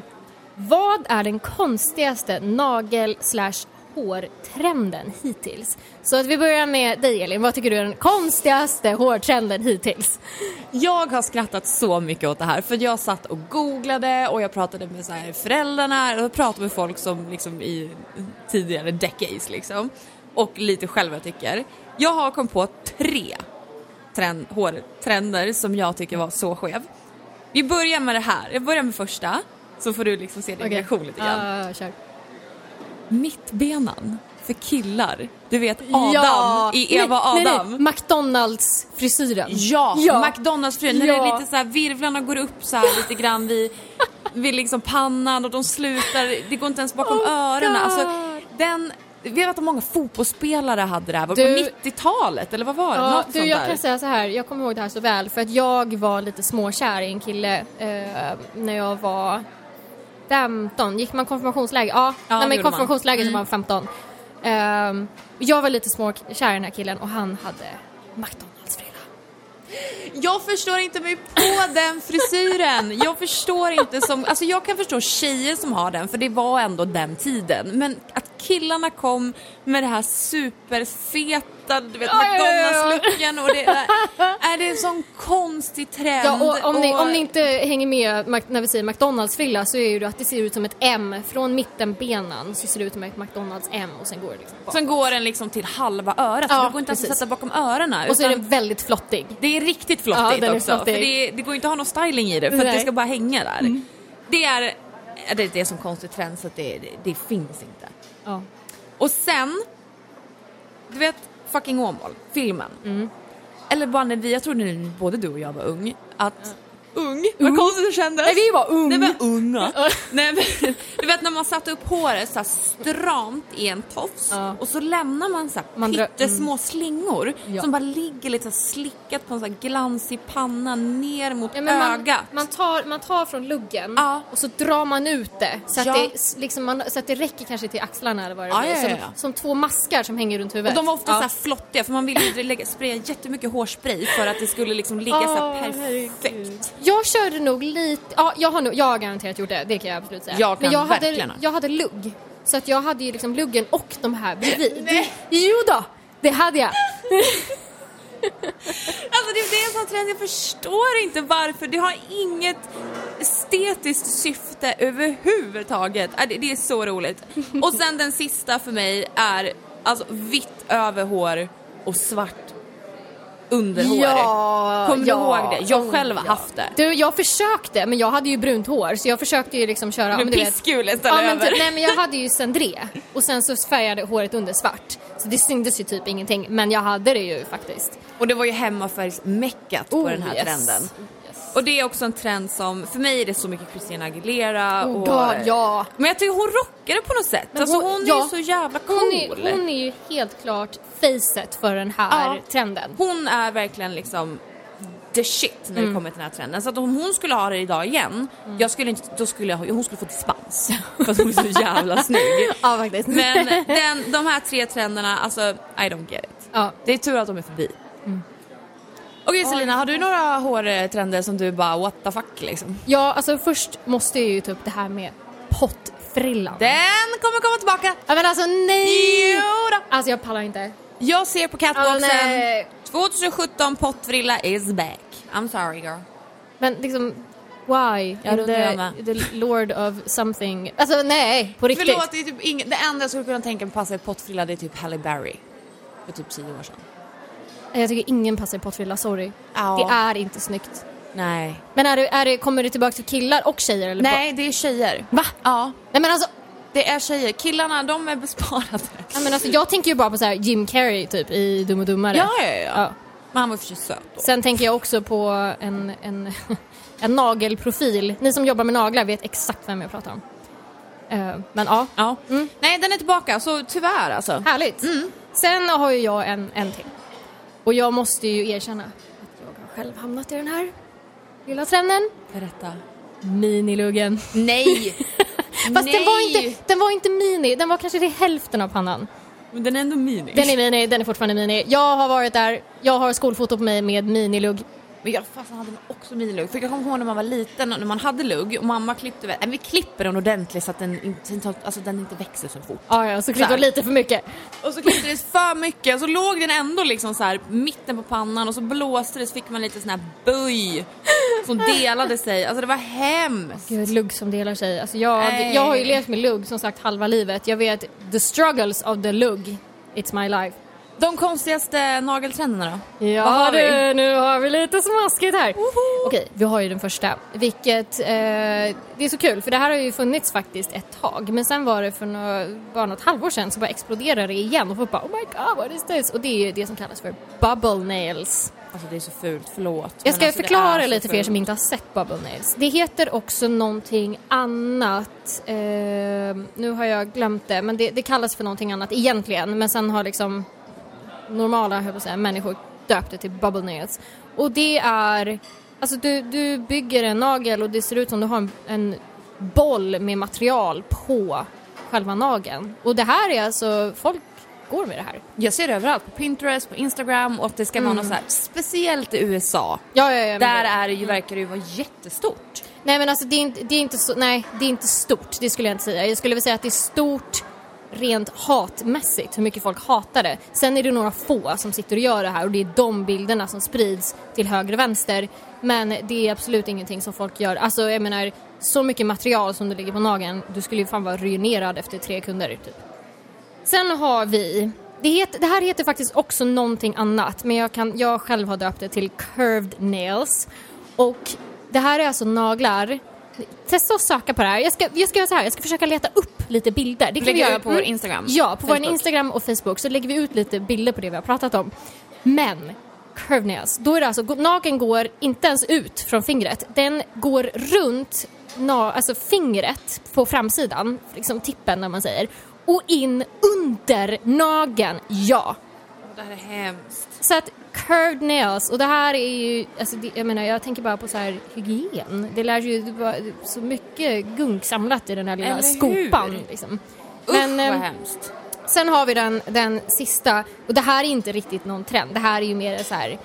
Vad är den konstigaste nagel slash hårtrenden hittills? Så att vi börjar med dig Elin, vad tycker du är den konstigaste hårtrenden hittills?
Jag har skrattat så mycket åt det här för jag satt och googlade och jag pratade med så här föräldrarna och pratade med folk som liksom i tidigare decades liksom. Och lite själv vad jag tycker. Jag har kommit på tre trend, hårtrender som jag tycker var så skev. Vi börjar med det här. Jag börjar med första så får du liksom se din reaktion lite grann.
Ja, kör.
Mittbenan för killar. Du vet Adam
Ja.
i Eva
nej,
Adam.
Nej, nej. McDonalds-frisyren.
Ja,
Ja.
McDonalds-frun. När det
Ja.
är lite så här, virvlarna går upp så här lite grann vid, vid liksom pannan och de slutar, det går inte ens bakom
Oh,
öronen. Alltså, den, vi vet att många fotbollsspelare hade det här, var det på 90-talet eller vad var det?
Ja, du, jag
där.
kan säga så här, jag kommer ihåg det här så väl för att jag var lite småkär i en kille eh, när jag var 15. Gick man konfirmationsläger? Ja,
Ja,
nej, men
gjorde man.
konfirmationsläger så
Mm.
var man 15. Ehm, jag var lite småkär i den här killen och han hade McDonalds-frilla.
Jag förstår inte mig på den frisyren. Jag förstår inte som, alltså jag kan förstå tjejer som har den för det var ändå den tiden. Men att killarna kom med det här superfeta, du vet
Ja, ja, ja, ja.
McDonalds-looken och det är, är det en sån konstig trend.
Ja, och om, ni,
och-
om ni inte hänger med när vi säger McDonalds-frilla så är ju det att det ser ut som ett M. Från mittenbenan så ser det ut som ett McDonalds-M och sen går det liksom bak.
Sen går den liksom till halva örat,
Ja,
så det går inte ens att
precis.
sätta bakom öronen.
Och så är den väldigt flottig.
Det är riktigt
Ja,
flottigt
är
också,
flottig.
för det, det går inte att ha någon styling i det för det ska bara hänga där. Det är, det, det är som konstig trend så att det, det, det finns inte.
Ja.
Och sen, du vet fucking Åmål, filmen.
Mm.
Eller bara när vi, jag tror när både du och jag var ung, att Ung? Vad konstigt det kändes.
Nej, vi var ung.
Nej men unga. Nej, men, du vet när man satte upp håret så här stramt i en tofs
Ja.
och så lämnar man så här
Man drar-
pyttesmå slingor
Ja.
som bara ligger lite så här slickat på en så här glansig panna ner mot
Ja, men man,
ögat.
man, tar, man tar från luggen
Ja.
och så drar man ut det så att,
Ja.
det, liksom man, så att det räcker kanske till axlarna eller vad det
Ja,
blir.
ja, ja,
Som,
ja.
som två maskar som hänger runt
och
huvudet.
de var ofta
Ja.
så här flottiga för man ville lägga, spraya jättemycket hårspray för att det skulle liksom ligga så här
herregud. Jag körde nog lite, ja jag har, nog, jag har garanterat gjort det, det kan jag absolut säga.
Jag kan
Men jag hade,
verkligen.
jag hade lugg. Så att jag hade ju liksom luggen och de här bredvid. Jo då, det hade jag.
Alltså det, det är en sån trend, jag förstår inte varför. Det har inget estetiskt syfte överhuvudtaget. Äh, Det, det är så roligt. Och sen den sista för mig är alltså vitt överhår och svart underhår.
Ja,
Kommer
ja,
du ihåg det? Jag
oh,
själv har
ja.
haft det.
Du, jag försökte, men jag hade ju brunt hår så jag försökte ju liksom köra...
Med pisskulor
Ja, men typ, nej men jag hade ju cendré och sen så färgade håret under svart. Så det syntes ju typ ingenting, men jag hade det ju faktiskt.
Och det var ju hemmafärgsmeckat på
Oh,
den här
yes.
trenden. Och det är också en trend som, för mig är det så mycket Christina Aguilera
Oh
och...
God, ja.
Men jag tycker hon rockar det på något sätt.
Men
alltså hon, är
ja,
ju så jävla cool.
Hon är, hon är ju helt klart facet för den här
Ja.
trenden.
Hon är verkligen liksom the shit när
Mm.
det kommer till den här trenden. Så att om hon skulle ha det idag igen, jag skulle inte, då skulle jag, hon skulle få dispens. För att hon är så jävla snygg.
Ja, faktiskt.
Men den, de här tre trenderna, alltså I don't get it.
ja.
Det är tur att de är förbi. Okej Selina, har du några hårtrender som du bara what the fuck liksom?
ja, alltså först måste jag ju ta upp det här med pottfrillan.
Den kommer komma tillbaka!
Ja men alltså nej!
Jo då.
Alltså jag pallar inte.
Jag ser på catwalksen,
nej.
2017 pottfrilla is back. I'm sorry girl.
Men liksom, why?
Ja,
In the, the lord of something. Alltså nej, på riktigt.
Förlåt, det, är typ ing- det enda jag skulle kunna tänka mig passa i pottfrilla det är typ Halle Berry. För typ 10 år sedan.
Jag tycker ingen passar i pottfrilla, sorry.
Ja.
Det är inte snyggt.
Nej.
Men är det, är det, kommer det tillbaka till killar och tjejer eller?
Nej, det är tjejer.
Va?
Ja,
Nej men alltså,
det är tjejer. Killarna, de är besparade.
nej, men alltså jag tänker ju bara på så här Jim Carrey typ i Dum och Dummare.
Ja, ja, ja.
Ja.
Men han var för sig söt då.
Sen tänker jag också på en, en, en nagelprofil. Ni som jobbar med naglar vet exakt vem jag pratar om. Eh, men ja,
Ja. Nej, den är tillbaka, så tyvärr alltså.
härligt. Sen har ju jag en, en till. Och jag måste ju erkänna att jag har själv hamnat i den här lilla trenden.
Berätta.
Miniluggen.
Nej!
Fast den var, inte, den var inte mini, den var kanske till hälften av pannan.
Men den är ändå mini.
Den är mini, den är fortfarande mini. Jag har varit där, jag har skolfoto på mig med minilugg.
Men jag fasen hade också minilugg. För jag kommer ihåg när man var liten och när man hade lugg och mamma klippte, nej, vi klipper den ordentligt så att den inte, alltså, den inte växer så fort.
Ja, ja, så klippte jag lite för mycket.
Och så klipptes för mycket och så låg den ändå liksom så här mitten på pannan och så blåste det så fick man lite sån här böj som delade sig. Alltså det var hemskt.
Gud, lugg som delar sig. Alltså jag,
Nej.
jag har ju levt med lugg som sagt halva livet. Jag vet the struggles of the lugg. It's my life.
De konstigaste nageltrenderna då?
Ja
har vi?
du, nu har vi lite smaskigt här. Okej, vi har ju den första. Vilket, eh, det är så kul för det här har ju funnits faktiskt ett tag. Men sen var det för några, bara något halvår sedan så bara exploderade det igen och folk bara oh my god what is this? Och det är ju det som kallas för bubble nails.
Alltså det är så fult, förlåt.
Jag ska
alltså,
förklara lite för er som inte har sett Bubble Nails. Det heter också någonting annat. Eh, nu har jag glömt det, men det, det kallas för någonting annat egentligen. Men sen har liksom normala jag säga, människor döpt det till Bubble Nails. Och det är, alltså du, du bygger en nagel och det ser ut som du har en, en boll med material på själva nageln. Och det här är alltså, folk går med det här.
Jag ser det överallt, på Pinterest, på Instagram och att det ska vara något så här, speciellt i USA.
Ja, ja, ja.
Där
det-
är det ju, verkar det ju vara jättestort.
Nej men alltså det är, inte, det är inte så, nej det är inte stort, det skulle jag inte säga. Jag skulle vilja säga att det är stort rent hatmässigt, hur mycket folk hatar det. Sen är det några få som sitter och gör det här och det är de bilderna som sprids till höger och vänster. Men det är absolut ingenting som folk gör. Alltså jag menar, så mycket material som det ligger på nageln, du skulle ju fan vara ruinerad efter tre kunder typ. Sen har vi, det, heter, det här heter faktiskt också någonting annat men jag, kan, jag själv har döpt det till curved nails. Och det här är alltså naglar, testa att söka på det här. Jag ska, jag ska göra så här, jag ska försöka leta upp lite bilder. Det kan
Lägger
vi göra
på vår Instagram?
Ja, på vår? Instagram och Facebook så lägger vi ut lite bilder på det vi har pratat om. Men nails, då är det alltså, nageln går inte ens ut från fingret. Den går runt na, alltså fingret på framsidan, liksom tippen när man säger, och in under nageln, ja.
Det här är hemskt.
Så att curved nails, och det här är ju, alltså det, jag menar jag tänker bara på så här hygien. Det lär ju det var så mycket gunk samlat i den här lilla
Eller
skopan.
hur?
Liksom.
Usch
Men,
vad
ehm,
hemskt.
Sen har vi den, den sista, och det här är inte riktigt någon trend. Det här är ju mer så här eh,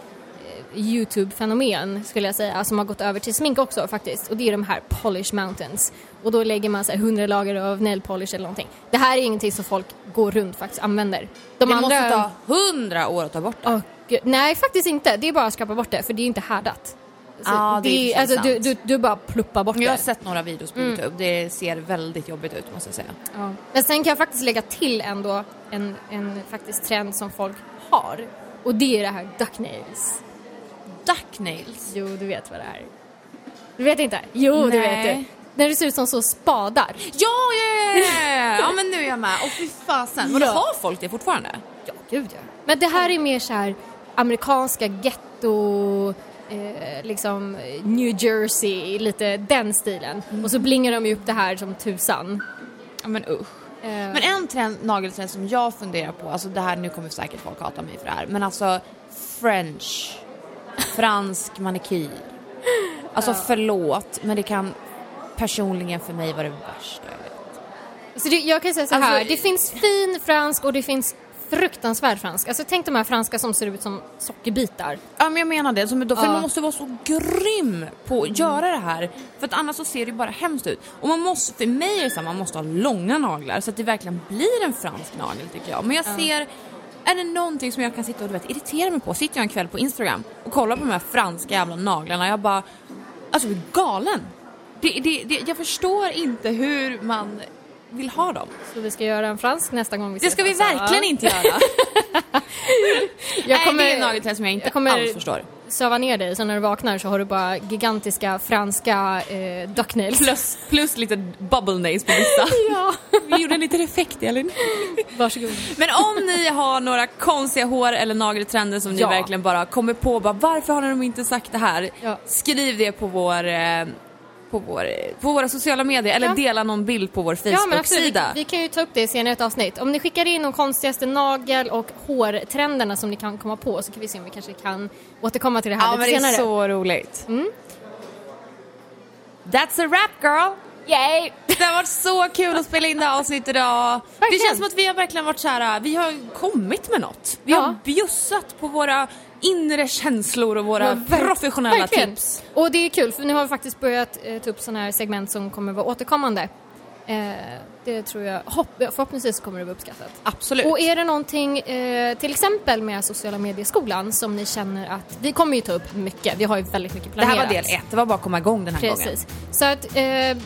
Youtube-fenomen skulle jag säga, som har gått över till smink också faktiskt. Och det är de här polish mountains. Och då lägger man så här 100 lager av nail polish eller någonting. Det här är ingenting som folk går runt faktiskt använder. De
det
andra...
måste ta hundra år att ta bort det.
Gud. Nej, faktiskt inte. Det är bara att skrapa bort det, för det är inte härdat. Så
Ja, det är
alltså, du,
sant.
du, du bara pluppar bort
Jag
det.
har sett några videos på Youtube, det ser väldigt jobbigt ut måste jag säga.
Ja. Men sen kan jag faktiskt lägga till ändå en, en faktiskt trend som folk har. Och det är det här duck nails.
Duck nails.
Jo, du vet vad det är. Du vet inte? Jo, det vet
Nej.
du. När det ser ut som så spadar.
Ja, ja, ja, ja, men nu är jag med. Och fy fasen.
Ja.
har folk det fortfarande?
Ja, gud ja. Men det här är mer så här amerikanska getto, eh, liksom New Jersey, lite den stilen. Och så blingar de ju upp det här som tusan.
Ja, men usch.
Eh,
Men en trend, nageltrend som jag funderar på, alltså det här, nu kommer säkert folk hata mig för det här, men alltså French, fransk manikyr. Alltså förlåt, men det kan personligen för mig vara det värsta jag vet.
Så det, jag kan säga så här,
Alltså,
det finns fin fransk och det finns fruktansvärd fransk. Alltså tänk de här franska som ser ut som sockerbitar.
Ja men jag menar det, för
Ja.
man måste vara så grym på att göra det här. För att annars så ser det ju bara hemskt ut. Och man måste, för mig är det så här, man måste ha långa naglar så att det verkligen blir en fransk nagel tycker jag. Men jag ser, är det någonting som jag kan sitta och du vet, irritera mig på, sitter jag en kväll på Instagram och kollar på de här franska jävla naglarna, jag bara, alltså jag är galen. Det, det, det, jag förstår inte hur man vill ha dem.
Så vi ska göra en fransk nästa gång vi
Det
ses,
ska vi
alltså.
verkligen inte göra.
Jag
Nej, det är nageltrend som jag inte
jag kommer
alls förstår.
söva ner dig, så när du vaknar så har du bara gigantiska franska eh, duck nails.
Plus, plus lite bubble nails på vissa.
Ja,
Vi gjorde en liten effekt Elin.
varsågod.
Men om ni har några konstiga hår eller nageltrender som ni
Ja.
verkligen bara kommer på, bara, varför har de inte sagt det här?
Ja.
Skriv det på vår eh, på, vår, på våra sociala medier eller
Ja.
dela någon bild på vår
Ja.
Facebook-sida.
Vi, vi kan ju ta upp det senare i ett avsnitt. Om ni skickar in de konstigaste nagel och hårtrenderna som ni kan komma på så kan vi se om vi kanske kan återkomma till det här
ja,
lite
men det är
senare.
så roligt.
Mm.
That's a wrap girl!
Yay!
Det har varit så kul att spela in det här avsnittet idag. Det
Verkligen.
känns som att vi har verkligen varit så här, vi har kommit med något. Vi
Ja.
har bjussat på våra inre känslor och våra
Ja,
professionella
verkligen.
tips.
Och det är kul för nu har vi faktiskt börjat eh, ta upp sådana här segment som kommer vara återkommande. Eh, det tror jag, hopp, förhoppningsvis kommer det vara uppskattat.
Absolut.
Och är det någonting, eh, till exempel med sociala medieskolan, som ni känner att, vi kommer ju ta upp mycket, vi har ju väldigt mycket
det
planerat.
här var del ett, det var bara att komma igång den här gången.
Precis. Så att, eh,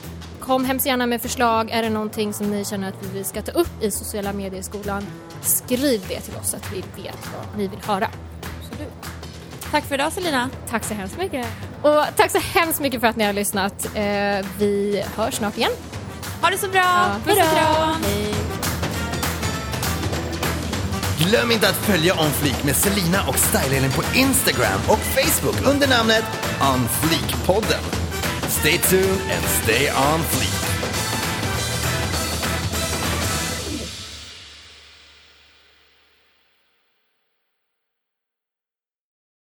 kom hemskt gärna med förslag. Är det någonting som ni känner att vi ska ta upp i sociala medieskolan, skriv det till oss så att vi vet vad ni vill höra.
Absolut. Tack för idag Selina.
Tack så hemskt mycket. Och tack så hemskt mycket för att ni har lyssnat. Eh, vi hörs snart igen.
Ha det så bra. Puss och kram.
Glöm inte att följa On Fleek med Selina och Style på Instagram och Facebook under namnet On Fleek-podden. Stay tuned and stay on fleek.